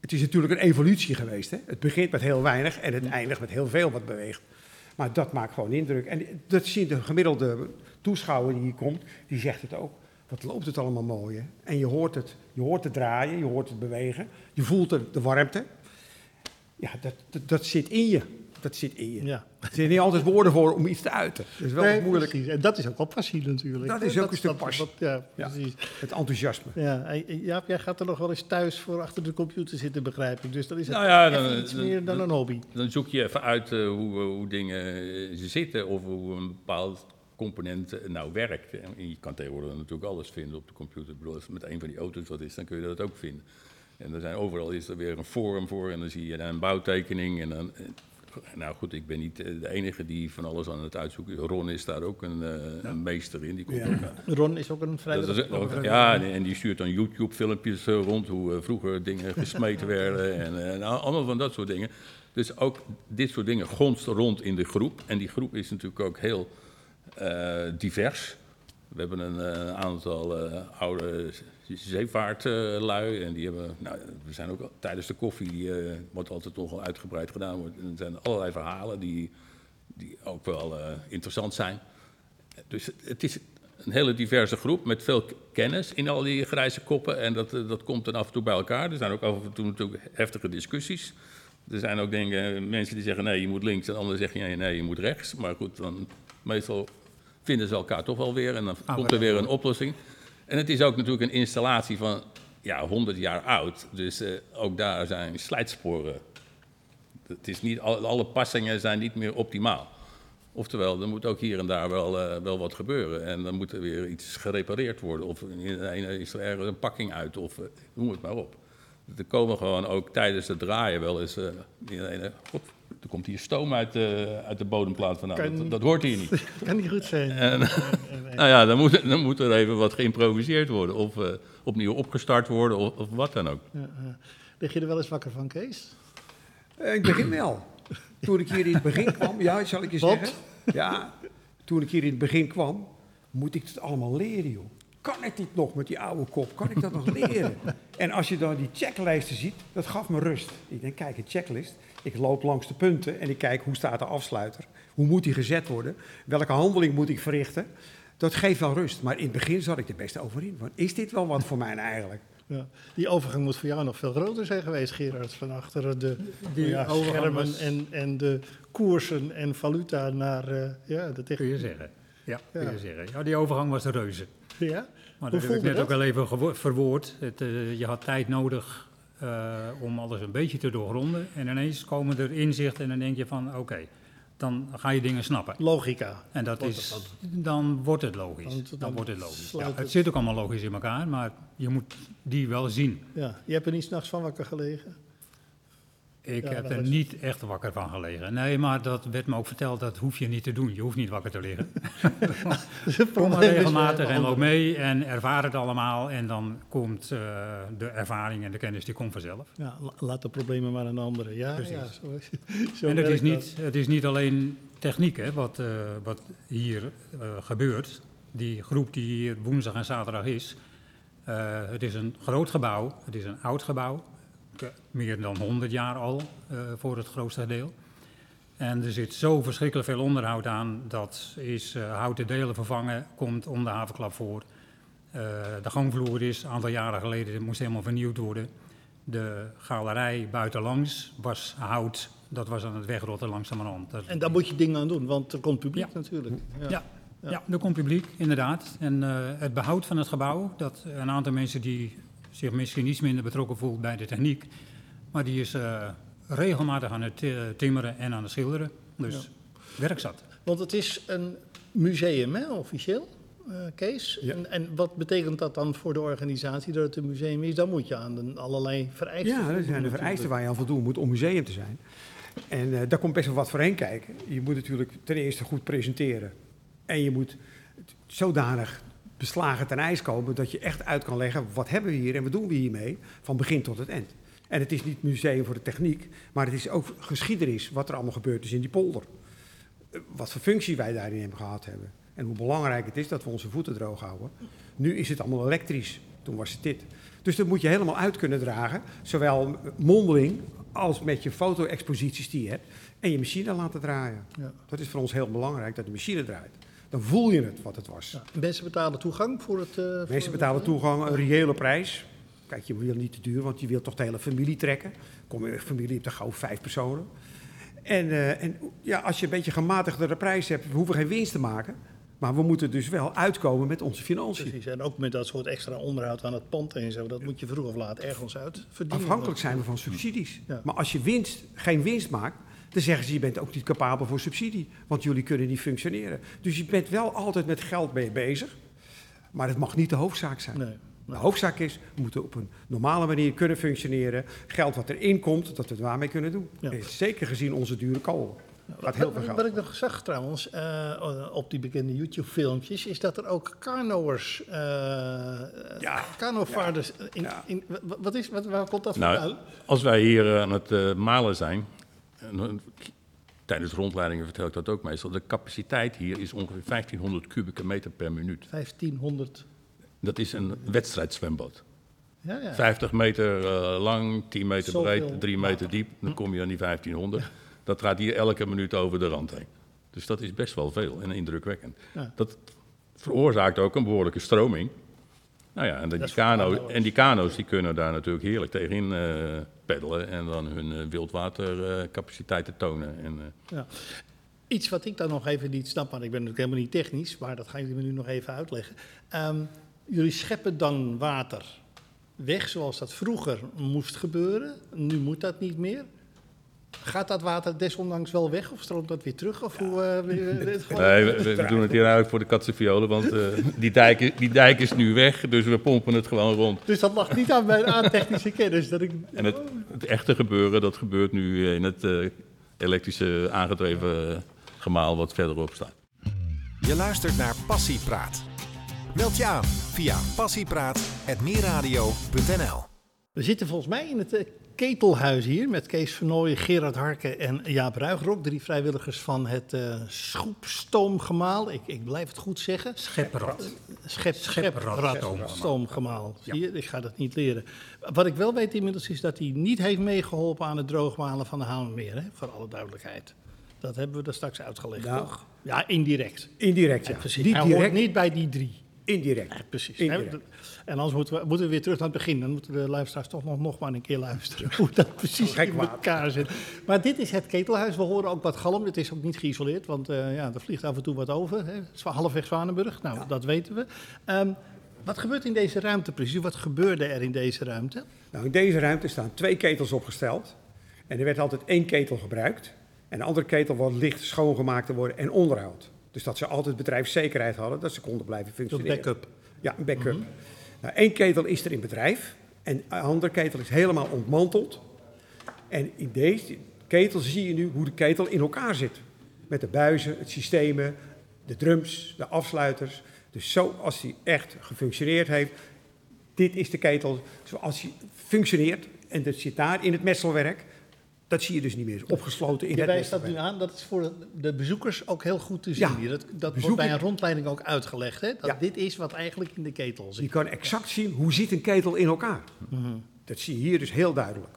Het is natuurlijk een evolutie geweest. Hè? Het begint met heel weinig en het eindigt met heel veel wat beweegt. Maar dat maakt gewoon indruk. En dat ziet de gemiddelde toeschouwer die hier komt, die zegt het ook. Wat loopt het allemaal mooi, hè? En je hoort het, je hoort het draaien, je hoort het bewegen. Je voelt de, de warmte. Ja, dat, dat, dat zit in je. Dat zit in je. Ja. Er zijn niet altijd woorden voor om iets te uiten. Dat is wel Nee, moeilijk. precies. En dat is ook wel passie natuurlijk. Dat is ook een stuk dat- passie. wat- ja, Ja. precies. Het enthousiasme. Ja, en Jaap, jij gaat er nog wel eens thuis voor achter de computer zitten, begrijp ik. Dus dat is het Nou ja, dan- iets dan- meer dan een hobby. Dan zoek je even uit eh, hoe, hoe dingen eh, zitten of hoe een bepaald component eh, nou werkt. En je kan tegenwoordig natuurlijk alles vinden op de computer. Ik bedoel, als het met een van die auto's wat is, dan kun je dat ook vinden. En er zijn overal is er weer een forum voor en dan zie je daar een bouwtekening. En dan, eh, nou goed, ik ben niet eh, de enige die van alles aan het uitzoeken is. Ron is daar ook een, eh, een meester in. Die komt Ja. ook aan. Ron is ook een vrijwilliger. ja, en die stuurt dan YouTube-filmpjes eh, rond hoe eh, vroeger dingen gesmeten [laughs] werden en, eh, en al- allemaal van dat soort dingen. Dus ook dit soort dingen gonst rond in de groep. En die groep is natuurlijk ook heel eh, divers. We hebben een eh, aantal eh, oude zeevaartlui en die hebben, nou, we zijn ook al- tijdens de koffie, die eh, wordt altijd nogal uitgebreid gedaan. wordt. En er zijn allerlei verhalen die, die ook wel eh, interessant zijn. Dus het- is een hele diverse groep met veel kennis in al die grijze koppen. En dat, eh, dat komt dan af en toe bij elkaar. Er zijn ook af en toe natuurlijk heftige discussies. Er zijn ook dingen, mensen die zeggen nee, je moet links. En anderen zeggen nee, nee, je moet rechts. Maar goed, dan meestal vinden ze elkaar toch wel weer. En dan Ah, komt er weer een oplossing. En het is ook natuurlijk een installatie van ja, 100 jaar oud. Dus eh, ook daar zijn slijtsporen. Het is niet, al- alle passingen zijn niet meer optimaal. Oftewel, er moet ook hier en daar wel, eh, wel wat gebeuren. En dan moet er weer iets gerepareerd worden. Of is er ergens een pakking uit, of eh, noem het maar op. Er komen gewoon ook tijdens het draaien wel eens... eh, er komt hier stoom uit, de uit de bodemplaat vandaan. Kan- Dat, dat hoort hier niet. [laughs] kan niet goed zijn. En, [laughs] nou ja, dan moet, dan moet er even wat geïmproviseerd worden. Of eh, opnieuw opgestart worden, of, of wat dan ook. Ja, ja. Lig je er wel eens wakker van, Kees? Eh, ik begin wel. Toen ik hier in het begin kwam, ja, zal ik je zeggen. Ja, toen ik hier in het begin kwam, moet ik het allemaal leren, joh. Kan ik dit nog met die oude kop? Kan ik dat nog leren? [laughs] En als je dan die checklijsten ziet, dat gaf me rust. Ik denk, kijk, een checklist. Ik loop langs de punten en ik kijk hoe staat de afsluiter. Hoe moet die gezet worden? Welke handeling moet ik verrichten? Dat geeft wel rust. Maar in het begin zat ik er best over in. Want is dit wel wat voor mij eigenlijk? Ja. Die overgang moet voor jou nog veel groter zijn geweest, Gerard. Van achter de Die ja, schermen en, en de koersen en valuta naar eh, ja, de Kun techniek. je zeggen. Ja, kun je zeggen. Ja, die overgang was de reuze. Ja? Maar Hoe dat heb ik net ook wel even verwoord. Het, eh, je had tijd nodig om alles een beetje te doorgronden. En ineens komen er inzichten en dan denk je van oké, dan ga je dingen snappen. Logica. En dat Wordt is, dan wordt het logisch. Dan, dan wordt het logisch. Ja, het- het zit ook allemaal logisch in elkaar, maar je moet die wel zien. Ja. Je hebt er niet s'nachts van wakker gelegen? Ik Ja, heb er is- niet echt wakker van gelegen. Nee, maar dat werd me ook verteld, dat hoef je niet te doen. Je hoeft niet wakker te liggen. [laughs] Kom maar regelmatig en loop mee en ervaar het allemaal. En dan komt eh, de ervaring en de kennis, die komt vanzelf. Ja, la- laat de problemen maar aan anderen. Ja, Precies. ja zo, is- [laughs] zo en het is, niet, het is niet alleen techniek hè, wat, eh, wat hier eh, gebeurt. Die groep die hier woensdag en zaterdag is. het is een groot gebouw, het is een oud gebouw. Ke- Meer dan 100 jaar al eh, voor het grootste deel. En er zit zo verschrikkelijk veel onderhoud aan. Dat is eh, houten delen vervangen, komt om de havenklap voor. Eh, de gangvloer is een aantal jaren geleden, moest helemaal vernieuwd worden. De galerij buitenlangs was hout, dat was aan het wegrotten langzamerhand. Dat, En daar moet je dingen aan doen, want er komt publiek Ja. natuurlijk. Ja. ja, ja. er komt publiek, inderdaad. En eh, het behoud van het gebouw, dat een aantal mensen die zich misschien iets minder betrokken voelt bij de techniek, maar die is eh, regelmatig aan het eh, timmeren en aan het schilderen. Dus werk zat. Want het is een museum, hè, officieel, eh, Kees. Ja. En, en wat betekent dat dan voor de organisatie dat het een museum is? Dan moet je aan de, allerlei vereisten Ja, dat zijn de vereisten waar je aan voldoen moet om museum te zijn. En eh, daar komt best wel wat voor heen kijken. Je moet natuurlijk ten eerste goed presenteren. En je moet zodanig beslagen ten ijs komen dat je echt uit kan leggen wat hebben we hier en wat doen we hiermee van begin tot het eind. En het is niet museum voor de techniek, maar het is ook geschiedenis wat er allemaal gebeurd is in die polder. Wat voor functie wij daarin hebben gehad hebben. En hoe belangrijk het is dat we onze voeten droog houden. Nu is het allemaal elektrisch. Toen was het dit. Dus dat moet je helemaal uit kunnen dragen. Zowel mondeling als met je foto-exposities die je hebt. En je machine laten draaien. Ja. Dat is voor ons heel belangrijk, dat de machine draait. Dan voel je het wat het was. Ja. Mensen betalen toegang voor het... eh, voor Mensen het- betalen toegang, een reële prijs. Kijk, je wil niet te duur, want je wilt toch de hele familie trekken. Kom je familie, hebt er gauw vijf personen. En, eh, en ja, als je een beetje gematigdere prijs hebt, we hoeven geen winst te maken. Maar we moeten dus wel uitkomen met onze financiën. Precies. En ook met dat soort extra onderhoud aan het pand en zo. Dat moet je vroeg of laat ergens uit verdienen. Afhankelijk zijn we van subsidies. Ja. Maar als je winst, geen winst maakt, dan zeggen ze je bent ook niet capabel voor subsidie. Want jullie kunnen niet functioneren. Dus je bent wel altijd met geld mee bezig. Maar het mag niet de hoofdzaak zijn. Nee. De hoofdzaak is, we moeten op een normale manier kunnen functioneren. Geld wat erin komt, dat we het waarmee kunnen doen. Ja. Zeker gezien onze dure kolen. Gaat heel veel Wat, geld. wat ik nog zag trouwens, eh, op die bekende YouTube-filmpjes, is dat er ook kanoers, eh Ja. kanovaarders, in, Ja. in, wa- wat is, wat, waar komt dat Nou, vandaan? als wij hier eh, aan het malen zijn, en, eh, tijdens rondleidingen vertel ik dat ook meestal, de capaciteit hier is ongeveer 1500 kubieke meter per minuut. 1500. Dat is een wedstrijdzwembad. Ja, ja. 50 meter eh, lang, 10 meter Zoveel breed, 3 meter water. diep, dan kom je aan die 1500. Dat gaat hier elke minuut over de rand heen. Dus dat is best wel veel en indrukwekkend. Dat veroorzaakt ook een behoorlijke stroming. Nou ja, en, die, kano's. en die kano's die kunnen daar natuurlijk heerlijk tegenin eh peddelen en dan hun eh, wildwatercapaciteiten tonen. En, eh, Ja. Iets wat ik dan nog even niet snap, maar ik ben natuurlijk helemaal niet technisch, maar dat gaan jullie me nu nog even uitleggen. Ehm, jullie scheppen dan water weg zoals dat vroeger moest gebeuren. Nu moet dat niet meer. Gaat dat water desondanks wel weg of stroomt dat weer terug? Of hoe, eh, we- we- we- het gewoon- Nee, we, doen het hier eigenlijk voor de katsenviolen, want eh, die, dijk, die dijk is nu weg, dus we pompen het gewoon rond. Dus dat lag niet aan mijn aan technische kennis. Dat ik, En het, het echte gebeuren, dat gebeurt nu in het eh, elektrische aangedreven gemaal wat verderop staat. Je luistert naar Passiepraat. Meld je aan via passiepraat.meerradio.nl We zitten volgens mij in het eh, ketelhuis hier met Kees Vernooy, Gerard Harken en Jaap Ruigrok. Drie vrijwilligers van het eh schoepstoomgemaal. Ik, ik blijf het goed zeggen. Schepperrad. Schep, scheprad, stoomgemaal. stoomgemaal. Zie je, ik ga dat niet leren. Wat ik wel weet inmiddels is dat hij niet heeft meegeholpen aan het droogmalen van de Hamermeer. Hè? Voor alle duidelijkheid. Dat hebben we er straks uitgelegd, Nou. toch? Ja, indirect. Indirect, ja. Ja, precies. Niet hij hoort niet bij die drie. indirect. Ja, precies. Indirect. En anders moeten we, moeten we weer terug naar het begin. Dan moeten de luisteraars toch nog, nog maar een keer luisteren hoe dat precies in elkaar zit. Maar dit is het ketelhuis. We horen ook wat galm. Het is ook niet geïsoleerd, want eh, ja, er vliegt af en toe wat over. Hè. Halfweg Zwanenburg. Nou, dat weten we. Ehm, wat gebeurt in deze ruimte precies? Wat gebeurde er in deze ruimte? Nou, in deze ruimte staan twee ketels opgesteld. En er werd altijd één ketel gebruikt. En de andere ketel wordt licht schoongemaakt te worden en onderhoud. Dus dat ze altijd bedrijfszekerheid hadden, dat ze konden blijven Een functioneren. backup. Ja, een backup. Nou, één ketel is er in bedrijf en de andere ketel is helemaal ontmanteld. En in deze ketel zie je nu hoe de ketel in elkaar zit. Met de buizen, het systemen, de drums, de afsluiters. Dus zoals die echt gefunctioneerd heeft, dit is de ketel zoals die functioneert. En dat zit daar in het messelwerk. Dat zie je dus niet meer. Is opgesloten in Je het wijst dat nu aan. Dat is voor de bezoekers ook heel goed te zien. Ja. Dat, dat wordt bij een rondleiding ook uitgelegd. Hè? Dat Ja. dit is wat eigenlijk in de ketel Je zit. kan exact zien hoe zit een ketel in elkaar. Mhm. Dat zie je hier dus heel duidelijk.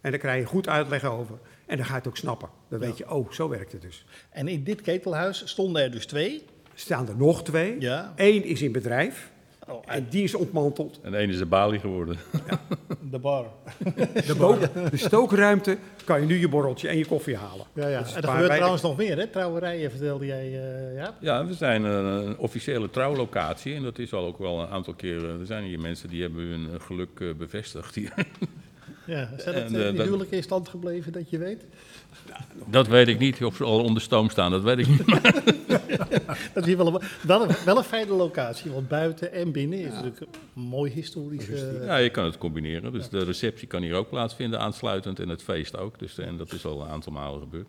En daar krijg je goed uitleg over. En dan ga je het ook snappen. Dan weet je, oh, zo werkt het dus. En in dit ketelhuis stonden er dus twee. Staan er nog twee. Ja. Eén is in bedrijf. Oh, En die is ontmanteld. En de ene is de balie geworden. de bar. De, de stookruimte kan je nu je borreltje en je koffie halen. Ja, ja. Dat is En er gebeurt wij- trouwens nog meer, hè? Trouwerijen vertelde jij, eh ja. Ja, we zijn een, een officiële trouwlocatie en dat is al ook wel een aantal keren. Er zijn hier mensen die hebben hun eh, geluk eh, bevestigd hier. ja. Zijn dat dat- huwelijken in stand gebleven, dat je weet? Dat weet ik niet, of ze al onder stoom staan, dat weet ik niet. [laughs] Dat is hier wel een, wel een, wel een fijne locatie, want buiten en binnen is natuurlijk een mooi historisch... eh, Ja, je kan het combineren. Dus de receptie kan hier ook plaatsvinden, aansluitend, en het feest ook. Dus, en dat is al een aantal malen gebeurd.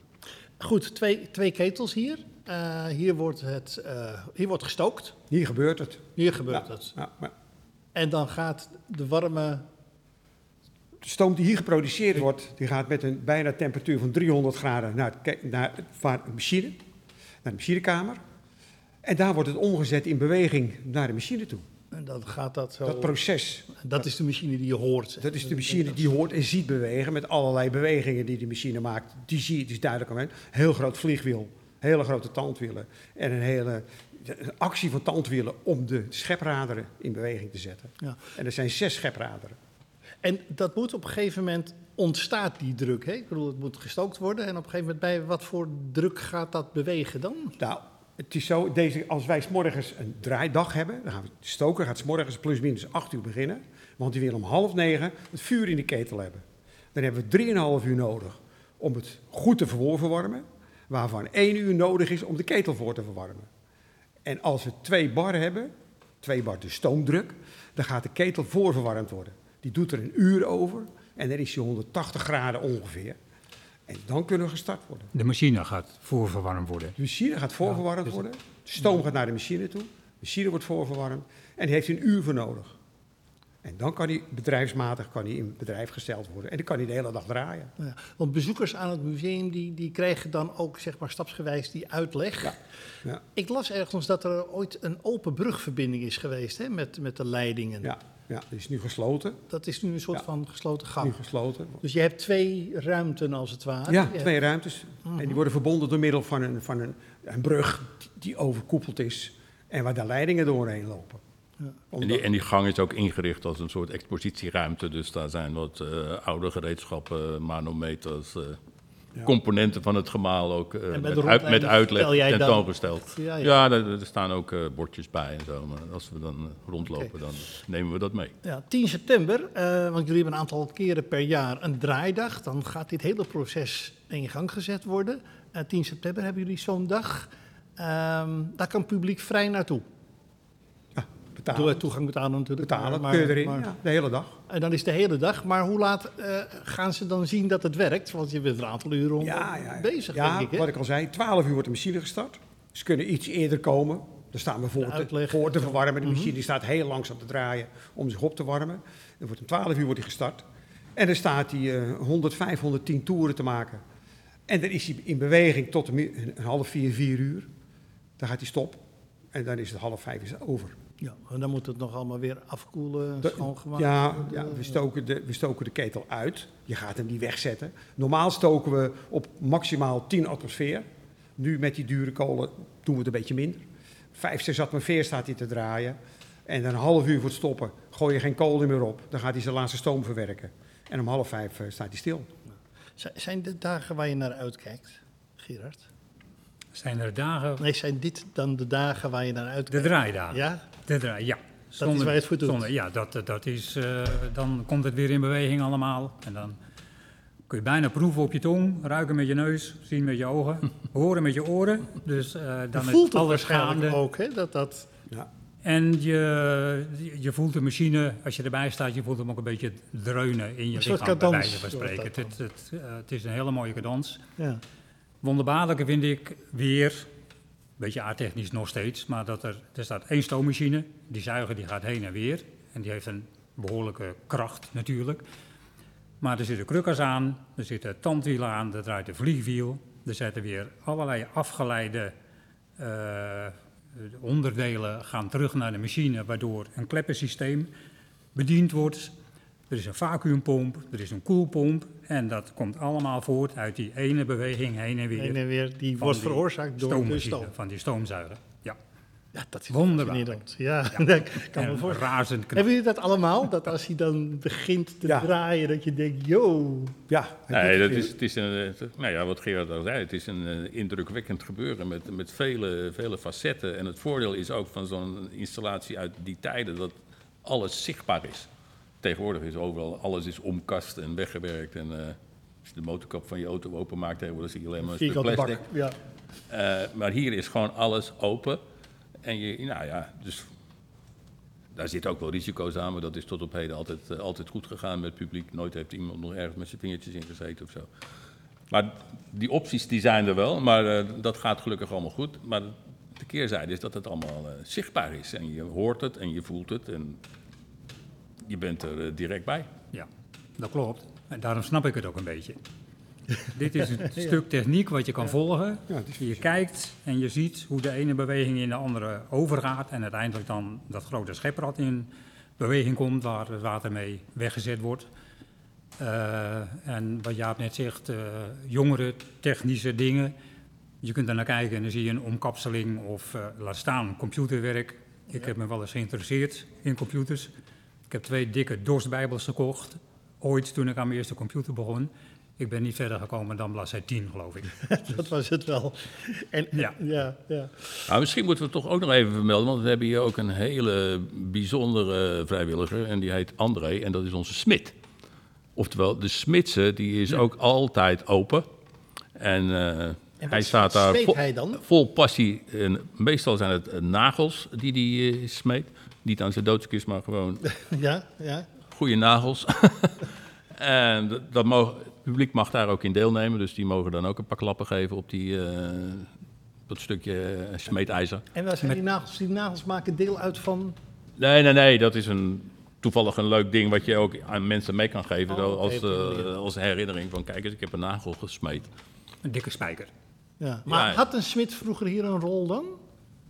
Goed, twee, twee ketels hier. Eh, hier, wordt het, eh, hier wordt gestookt. Hier gebeurt het. Hier gebeurt Ja, het. ja, maar En dan gaat de warme... de stoom die hier geproduceerd wordt, die gaat met een bijna temperatuur van 300 graden naar, het, naar het- naar de machine, naar de machinekamer. En daar wordt het omgezet in beweging naar de machine toe. En dan gaat dat zo... Dat proces, dat is de machine die je hoort. dat is de machine die hoort en ziet bewegen met allerlei bewegingen die de machine maakt. Die zie je dus duidelijk aan. Heel groot vliegwiel, hele grote tandwielen en een hele een actie van tandwielen om de schepraderen in beweging te zetten. Ja. En er zijn zes schepraderen. En dat moet op een gegeven moment ontstaat die druk. Hè? Ik bedoel, het moet gestookt worden. En op een gegeven moment bij wat voor druk gaat dat bewegen dan? Nou, het is zo, deze, als wij morgens een draaidag hebben, dan gaan we de stoker gaat 's morgens plus minus 8 uur beginnen. Want die wil om half negen het vuur in de ketel hebben. Dan hebben we 3,5 uur nodig om het goed te verwarmen, waarvan 1 uur nodig is om de ketel voor te verwarmen. En als we twee bar hebben, twee bar de stoomdruk, dan gaat de ketel voorverwarmd worden. Die doet er een uur over en dan is die 180 graden ongeveer. En dan kunnen we gestart worden. De machine gaat voorverwarmd worden. De machine gaat voorverwarmd dus- worden. De stoom gaat naar de machine toe. De machine wordt voorverwarmd. En die heeft een uur voor nodig. En dan kan hij bedrijfsmatig kan hij in bedrijf gesteld worden. En dan kan hij de hele dag draaien. Ja, want bezoekers aan het museum die, die krijgen dan ook zeg maar, stapsgewijs die uitleg. Ja. Ja, Ik las ergens dat er ooit een open brugverbinding is geweest hè, met, met de leidingen. ja, ja die is nu gesloten. Dat is nu een soort van gesloten Nu gang. gesloten. Dus je hebt twee ruimten als het ware. Ja, Je hebt- twee ruimtes. En die worden verbonden door middel van een, van een, een brug die overkoepeld is. En waar de leidingen doorheen lopen. Ja. En die, en die gang is ook ingericht als een soort expositieruimte. Dus daar zijn wat eh, oude gereedschappen, manometers, eh, Ja. componenten van het gemaal ook eh, met, uit, met uitleg dan- tentoongesteld. Ja, Ja, ja. er, er staan ook eh, bordjes bij en zo. Maar als we dan rondlopen, dan nemen we dat mee. Ja, 10 september, eh, want jullie hebben een aantal keren per jaar een draaidag. Dan gaat dit hele proces in gang gezet worden. Eh 10 september hebben jullie zo'n dag. Ehm, daar kan het publiek vrij naartoe. Ja, betalen. Door toegang betalen natuurlijk. betalen, maar- kun je erin. maar- ja, de hele dag. En dan is de hele dag. Maar hoe laat eh, gaan ze dan zien dat het werkt? Want je bent een aantal uren om Ja, bezig, ja, denk ik. Hè? wat ik al zei, 12 uur wordt de machine gestart. Ze kunnen iets eerder komen. Daar staan we voor, te, uitleg. voor te verwarmen. De Mhm. machine die staat heel langzaam te draaien om zich op te warmen. Dan wordt om 12 uur wordt hij gestart. En dan staat hij eh 105, 110 toeren te maken. En dan is hij in beweging tot een, half vier, vier uur. Dan gaat hij stop. En dan is het half vijf is over. Ja, en dan moet het nog allemaal weer afkoelen, De- schoongemaakt ja, we, stoken de, we stoken de ketel uit. Je gaat hem niet wegzetten. Normaal stoken we op maximaal 10 atmosfeer. Nu met die dure kolen doen we het een beetje minder. 5, 6 atmosfeer staat hij te draaien. En dan een half uur voor het stoppen gooi je geen kolen meer op. Dan gaat hij zijn laatste stoom verwerken. En om half vijf eh, staat hij stil. Zijn dit dagen waar je naar uitkijkt, Gerard? Zijn er dagen, Nee, zijn dit dan de dagen waar je naar de uitkijkt? draaidagen. Ja? De draai, ja. is waar je het voor doet. zonder- ja, dat, dat is, eh, dan komt het weer in beweging allemaal. En dan kun je bijna proeven op je tong, ruiken met je neus, zien met je ogen, [laughs] horen met je oren. Dus eh, Je dan voelt is het alles gaande. ook, hè? Dat dat... Ja. En je, je voelt de machine, als je erbij staat, je voelt hem ook een beetje dreunen in je lichaam, bij cadans wijze van spreken. dat Het, het, eh, het is een hele mooie cadans. Ja. Wonderbaarlijke vind ik weer, beetje aardtechnisch nog steeds, maar dat er, er staat één stoommachine, die zuiger die gaat heen en weer. En die heeft een behoorlijke kracht natuurlijk. Maar er zitten krukkers aan, er zitten tandwielen aan, er draait een vliegwiel. Er zitten weer allerlei afgeleide eh, onderdelen gaan terug naar de machine, waardoor een kleppensysteem bediend wordt. Er is een vacuümpomp, er is een koelpomp en dat komt allemaal voort uit die ene beweging heen en weer. Heen en weer, die wordt die veroorzaakt door de stoom. Van die stoomzuiger. Ja, Ja, dat is Wonderbaarlijk. Ja, [laughs] dat kan me en voorstellen. razend knap. Hebben jullie dat allemaal? Dat als hij dan begint te Ja. draaien, dat je denkt, yo. Ja, Nee, dat het is, het is een, eh, nou ja, wat Gerard al zei, het is een eh, indrukwekkend gebeuren met, met vele, vele facetten. En het voordeel is ook van zo'n installatie uit die tijden dat alles zichtbaar is. Tegenwoordig is overal, alles is omkast en weggewerkt. En eh, als je de motorkap van je auto openmaakt, tegenwoordig zie je alleen maar een stuk plastic. bak. Ja. Eh, maar hier is gewoon alles open. En je, nou ja, dus daar zitten ook wel risico's aan, maar dat is tot op heden altijd, eh, altijd goed gegaan met het publiek. Nooit heeft iemand nog ergens met zijn vingertjes in gezeten of zo. Maar die opties die zijn er wel, maar dat gaat gelukkig allemaal goed. Maar de keerzijde is dat het allemaal zichtbaar is. En je hoort het en je voelt het en je bent er eh, direct bij. Ja, dat klopt. En daarom snap ik het ook een beetje. [laughs] Dit is een stuk techniek wat je kan volgen. Ja, je kijkt en je ziet hoe de ene beweging in de andere overgaat. En uiteindelijk dan dat grote scheprad in beweging komt waar het water mee weggezet wordt. Eh, en wat Jaap net zegt, eh, jongere technische dingen. Je kunt er naar kijken en dan zie je een omkapseling of eh, laat staan computerwerk. Ik heb me wel eens geïnteresseerd in computers. Ik heb twee dikke DOS-bijbels gekocht ooit toen ik aan mijn eerste computer begon. Ik ben niet verder gekomen dan bladzij 10, geloof ik. [laughs] dat was het wel. En, Ja. ja, ja. Nou, misschien moeten we het toch ook nog even vermelden, want we hebben hier ook een hele bijzondere vrijwilliger en die heet André en dat is onze smid. Oftewel, de smidse die is ook altijd open en, eh, En hij staat daar vol, hij dan? vol passie. En meestal zijn het nagels die hij eh, smeet. Niet aan zijn doodskist, maar gewoon [laughs] Ja, ja. goede nagels. [laughs] en dat, dat mogen, het publiek mag daar ook in deelnemen, dus die mogen dan ook een paar klappen geven op die, eh, dat stukje eh, smeedijzer. En waar zijn die nagels? Die nagels maken deel uit van... Nee, nee, nee, dat is een, toevallig een leuk ding wat je ook aan mensen mee kan geven Oh, als, eh, als herinnering van kijk eens, ik heb een nagel gesmeed. Een dikke spijker. Ja. Maar Ja. had een smid vroeger hier een rol dan?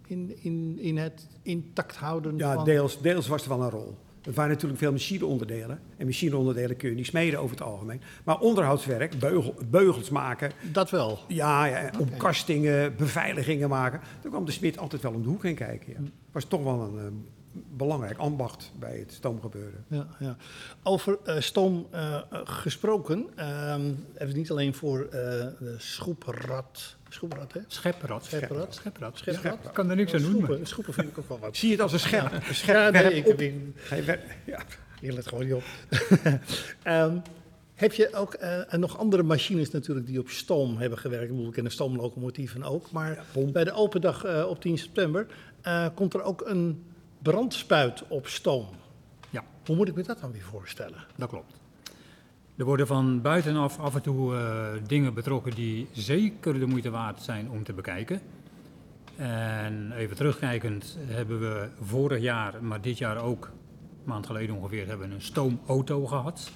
In, in, in het intact houden Ja, van... deels, deels was er wel een rol. Er waren natuurlijk veel machineonderdelen. En machineonderdelen kun je niet smeden over het algemeen. Maar onderhoudswerk, beugel, beugels maken, Dat wel. ja, ja, omkastingen, beveiligingen maken. Daar kwam de smid altijd wel om de hoek heen kijken. Ja. Was toch wel een eh, belangrijk ambacht bij het stoomgebeuren. Ja, ja. Over eh, stoom eh, gesproken, ehm even niet alleen voor de schoeprad. Schoeprad, hè? Schepperad. Ik kan er niks aan doen. Schoepen, schoepen vind ik ook wel wat. Zie je het als een schep? Een schep Ja, nee, ik, wer- ja. ik let gewoon niet op. [laughs] Ehm, heb je ook en nog andere machines natuurlijk die op stoom hebben gewerkt? Ik bedoel, ik ken de stoomlocomotieven ook. Maar bij de open dag eh, op 10 september eh, komt er ook een brandspuit op stoom. Ja. Hoe moet ik me dat dan weer voorstellen? Dat klopt. Er worden van buitenaf af en toe eh, dingen betrokken die zeker de moeite waard zijn om te bekijken. En even terugkijkend hebben we vorig jaar, maar dit jaar ook, een maand geleden ongeveer, hebben we een stoomauto gehad.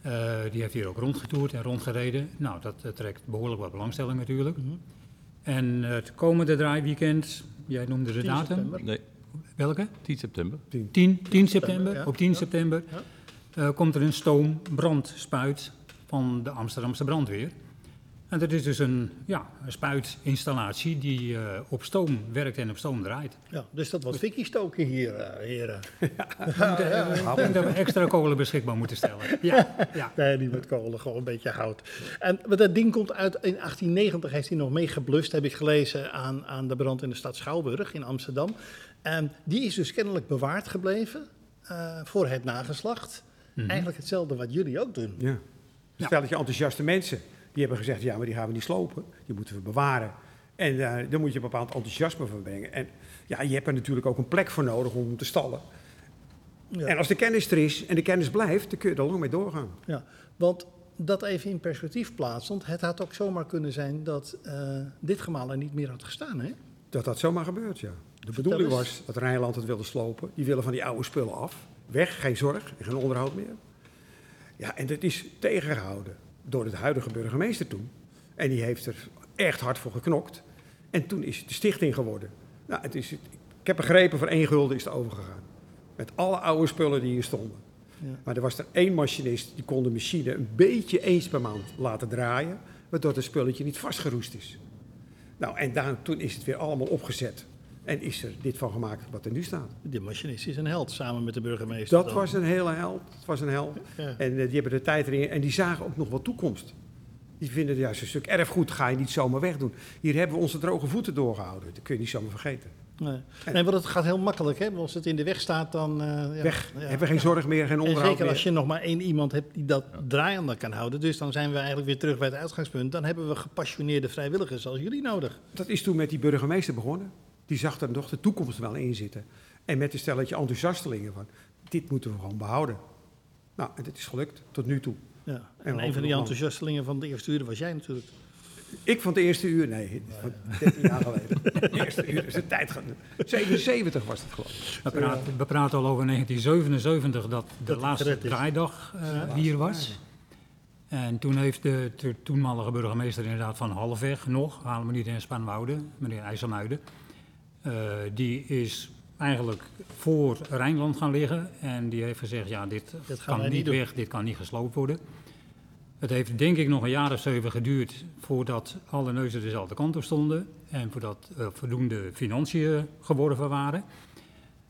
Eh, die heeft hier ook rondgetoerd en rondgereden. Nou, dat eh, trekt behoorlijk wat belangstelling natuurlijk. En het komende draaiweekend, jij noemde de 10 datum. september. Nee, Welke? 10 september. 10, 10 september, ja. op 10 september, Ja. Eh, komt er een stoombrandspuit van de Amsterdamse brandweer. En dat is dus een, ja, een spuitinstallatie die eh, op stoom werkt en op stoom draait. Ja, dus dat was fikkie stoken hier, eh, heren. Ik denk dat we extra kolen beschikbaar moeten stellen. Ja, ja. [laughs] Nee, niet met kolen, gewoon een beetje hout. En maar dat ding komt uit, in 1890 heeft hij nog meegeblust, heb ik gelezen, aan, aan de brand in de stad Schouwburg in Amsterdam. En die is dus kennelijk bewaard gebleven voor het nageslacht. Eigenlijk hetzelfde wat jullie ook doen. Ja. Een stelletje enthousiaste mensen. Die hebben gezegd, ja, maar die gaan we niet slopen. Die moeten we bewaren. En eh daar moet je een bepaald enthousiasme van brengen. En ja, je hebt er natuurlijk ook een plek voor nodig om te stallen. Ja. En als de kennis er is en de kennis blijft, dan kun je er lang mee doorgaan. Ja, want dat even in perspectief plaatsend, het had ook zomaar kunnen zijn dat eh, dit gemaal er niet meer had gestaan, hè? Dat dat zomaar gebeurt, ja. De bedoeling was dat Rijnland het wilde slopen. Die willen van die oude spullen af. Weg, geen zorg en geen onderhoud meer. Ja, en dat is tegengehouden door de huidige burgemeester toen. En die heeft er echt hard voor geknokt. En toen is het de stichting geworden. Nou, het is, ik heb begrepen, voor één gulden is het overgegaan. Met alle oude spullen die hier stonden. Ja. Maar er was er één machinist die kon de machine een beetje eens per maand laten draaien. Waardoor het spulletje niet vastgeroest is. Nou, en daar, toen is het weer allemaal opgezet. En is er dit van gemaakt wat er nu staat. De machinist is een held, samen met de burgemeester. Dat dan. was een hele held. Het was een held. Ja. En eh, die hebben de tijd erin. En die zagen ook nog wel toekomst. Die vinden juist een stuk erfgoed ga je niet zomaar wegdoen. Hier hebben we onze droge voeten doorgehouden. Dat kun je niet zomaar vergeten. Nee. nee, want het gaat heel makkelijk, hè? Als het in de weg staat, dan... eh, ja, Weg. ja. Hebben we geen zorg meer, geen En onderhoud zeker meer. als je nog maar één iemand hebt die dat draaiende kan houden. Dus dan zijn we eigenlijk weer terug bij het uitgangspunt. Dan hebben we gepassioneerde vrijwilligers als jullie nodig. Dat is toen met die burgemeester begonnen. Die zag er nog de toekomst wel in zitten. En met een stelletje enthousiastelingen van, dit moeten we gewoon behouden. Nou, en dat is gelukt, tot nu toe. Ja. En En een van die enthousiastelingen van de eerste uur was jij natuurlijk. Ik van het eerste uur, nee, van 13 jaar geleden. Het eerste uur is de tijd gaan. 77 was het geloof ik. We, praten, we praten al over 1977 dat de Dat laatste draaidag eh, hier was. En toen heeft de, de toenmalige burgemeester inderdaad van halfweg nog, halen we niet in Spanwoude, meneer IJsselmuiden, die is eigenlijk voor Rijnland gaan liggen en die heeft gezegd, ja, dit kan niet doen. weg, dit kan niet gesloopt worden. Het heeft denk ik nog een jaar of zeven geduurd voordat alle neuzen dezelfde kant op stonden en voordat eh, voldoende financiën geworven waren.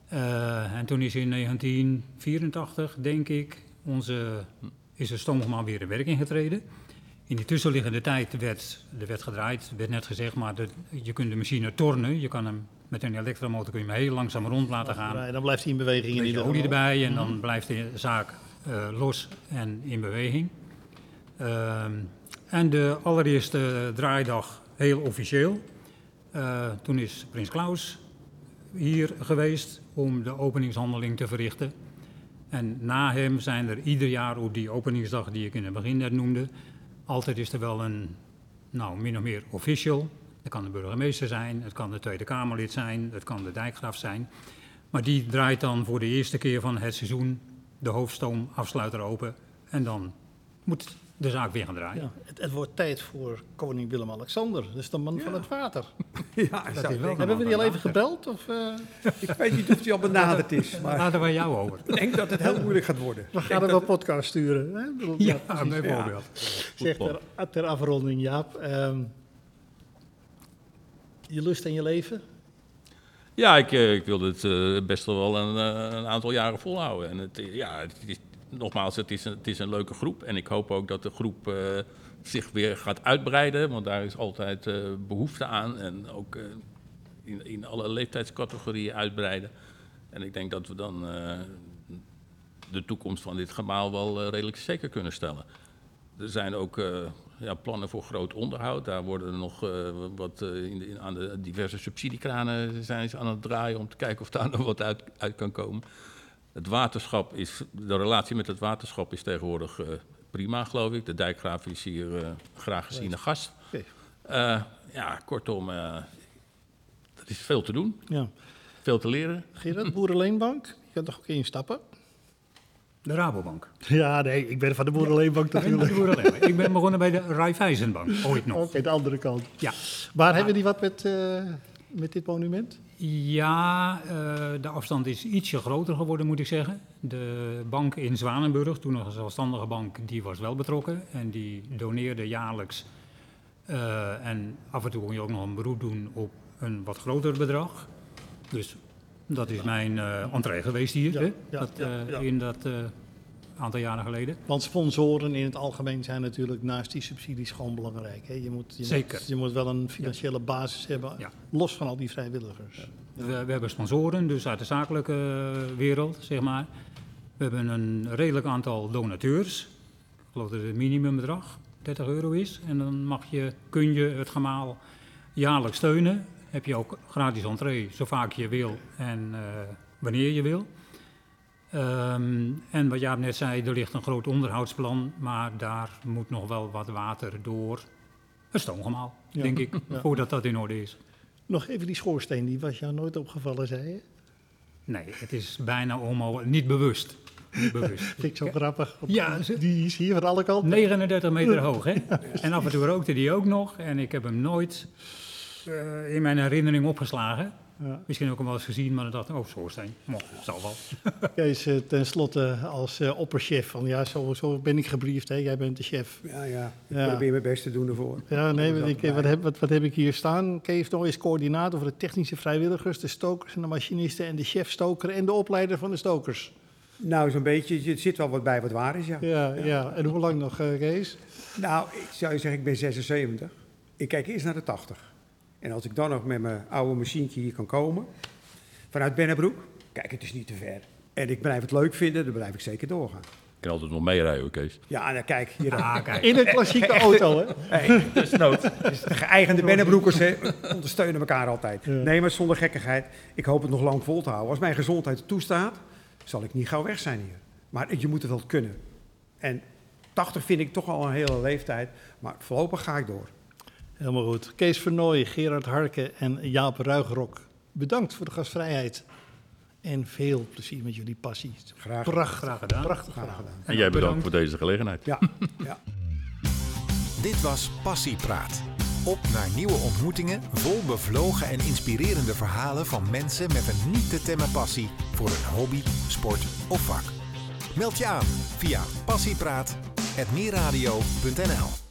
Eh, en toen is in 1984, denk ik, onze, is de stoomgemaal weer in werking getreden. In die tussenliggende tijd werd, er werd gedraaid, werd net gezegd, maar de- je kunt de machine tornen. Je kan hem met een elektromotor kun je hem heel langzaam rond laten gaan. Nee, dan blijft hij in beweging in Een beetje olie erbij en dan blijft de zaak eh, los en in beweging. Ehm, en de allereerste draaidag heel officieel. Eh, toen is Prins Klaus hier geweest om de openingshandeling te verrichten. En na hem zijn er ieder jaar op die openingsdag die ik in het begin net noemde, altijd is er wel een, nou, min of meer official. Dat kan de burgemeester zijn, het kan de Tweede Kamerlid zijn, het kan de dijkgraaf zijn. Maar die draait dan voor de eerste keer van het seizoen de hoofdstoom afsluiter open. En dan moet de zaak weer gaan draaien. Ja, het, het wordt tijd voor koning Willem-Alexander. Dat is de man van het water. [laughs] Ja, Dat is wel Hebben we die al even gebeld? Of, eh, [laughs] Ik weet niet of hij al benaderd is, [laughs] maar Laten we jou over. ik denk dat het heel moeilijk gaat worden. we gaan hem wel podcast sturen. Hè? Ja, bijvoorbeeld. Zeg ter, ter afronding, Jaap. ehm, je lust en je leven? Ja, ik, eh, ik wil het eh, best wel een, eh, een aantal jaren volhouden. En het, ja, nogmaals, het is, een, het is een leuke groep. En ik hoop ook dat de groep zich weer gaat uitbreiden. Want daar is altijd eh, behoefte aan. En ook in, in alle leeftijdscategorieën uitbreiden. En ik denk dat we dan de toekomst van dit gemaal wel redelijk zeker kunnen stellen. Er zijn ook ja, plannen voor groot onderhoud. Daar worden nog eh, wat eh, in de, in- aan de diverse subsidiekranen zijn ze aan het draaien om te kijken of daar [laughs] nog wat uit, uit kan komen. Het waterschap is, de relatie met het waterschap is tegenwoordig eh, prima, geloof ik. De dijkgraaf is hier graag geziene gast. Oké. Eh, ja, kortom, er is veel te doen, Ja. veel te leren. Gerard, [laughs] Boerenleenbank? Je kan toch ook instappen? De Rabobank. Ja, nee, ik ben van de Boerenleenbank Ik ben, natuurlijk. de ik ben begonnen bij de Raiffeisenbank, ooit nog. Oké, de andere kant. Ja, Waar hebben die wat met, eh, met dit monument? ja eh, de afstand is ietsje groter geworden, moet ik zeggen. De bank in Zwanenburg, toen nog een zelfstandige bank, die was wel betrokken. En die doneerde jaarlijks. eh, en af en toe kon je ook nog een beroep doen op een wat groter bedrag. Dus dat is mijn eh entree geweest hier, hè? dat, eh, in dat eh, aantal jaren geleden. Want sponsoren in het algemeen zijn natuurlijk naast die subsidies gewoon belangrijk. Hè? Je, moet, je, Zeker. Moet, je moet wel een financiële basis hebben, Ja. los van al die vrijwilligers. We, we hebben sponsoren, dus uit de zakelijke wereld, zeg maar. We hebben een redelijk aantal donateurs. Ik geloof dat het minimumbedrag 30 euro is. En dan mag je, kun je het gemaal jaarlijks steunen. Heb je ook gratis entree, zo vaak je wil en eh, wanneer je wil. Ehm, en wat Jaap net zei, er ligt een groot onderhoudsplan, maar daar moet nog wel wat water door het stoomgemaal, Ja. denk ik, Ja. voordat dat in orde is. Nog even die schoorsteen, die was jou nooit opgevallen, zei je? Nee, het is bijna onmogelijk. Niet bewust. Niet [laughs] bewust. Vind ik zo grappig. want Ja, Die is hier van alle kanten. 39 meter hoog, hè? [laughs] En af en toe rookte die ook nog. En ik heb hem nooit eh, in mijn herinnering opgeslagen. Ja. Misschien ook hem wel eens gezien, maar dan dacht ik, oh, schoorsteen. Mooi, zal wel. [laughs] Kees, eh, ten slotte als eh, opperchef, van ja, zo, zo ben ik gebriefd, hè? jij bent de chef. Ja, ja. Ik Ja. probeer mijn best te doen ervoor. Ja, nee, wat, ik, heb, wat, wat heb ik hier staan? Kees Nooy is coördinator voor de technische vrijwilligers, de stokers en de machinisten en de chef-stoker en de opleider van de stokers. Nou, zo'n beetje. Er zit wel wat bij wat waar is, ja. Ja, ja. En hoe lang nog, eh, Kees? Nou, ik zou je zeggen, ik ben 76. Ik kijk eerst naar de 80. En als ik dan nog met mijn oude machientje hier kan komen, vanuit Bennebroek, kijk, het is niet te ver. En ik blijf het leuk vinden, dan blijf ik zeker doorgaan. Ik kan altijd nog meerijden, hoor, Kees. Ja, nou kijk, hier. Ah, kijk. In een klassieke [laughs] auto, hè? Hey, desnoods. [laughs] Dus de geëigende Bennebroekers hè, ondersteunen elkaar altijd. Ja. Nee, maar zonder gekkigheid. Ik hoop het nog lang vol te houden. Als mijn gezondheid het toestaat, zal ik niet gauw weg zijn hier. Maar je moet het wel kunnen. En 80 vind ik toch al een hele leeftijd. Maar voorlopig ga ik door. Helemaal goed. Kees Vernooy, Gerard Harken en Jaap Ruigrok. Bedankt voor de gastvrijheid. En veel plezier met jullie passie. Graag, Prachtig, Graag gedaan. prachtig graag gedaan. gedaan. En jij bedankt bedankt. voor deze gelegenheid. Ja, ja. [laughs] Dit was Passiepraat. Op naar nieuwe ontmoetingen, vol bevlogen en inspirerende verhalen van mensen met een niet te temmen passie voor een hobby, sport of vak. Meld je aan via passiepraat.meerradio.nl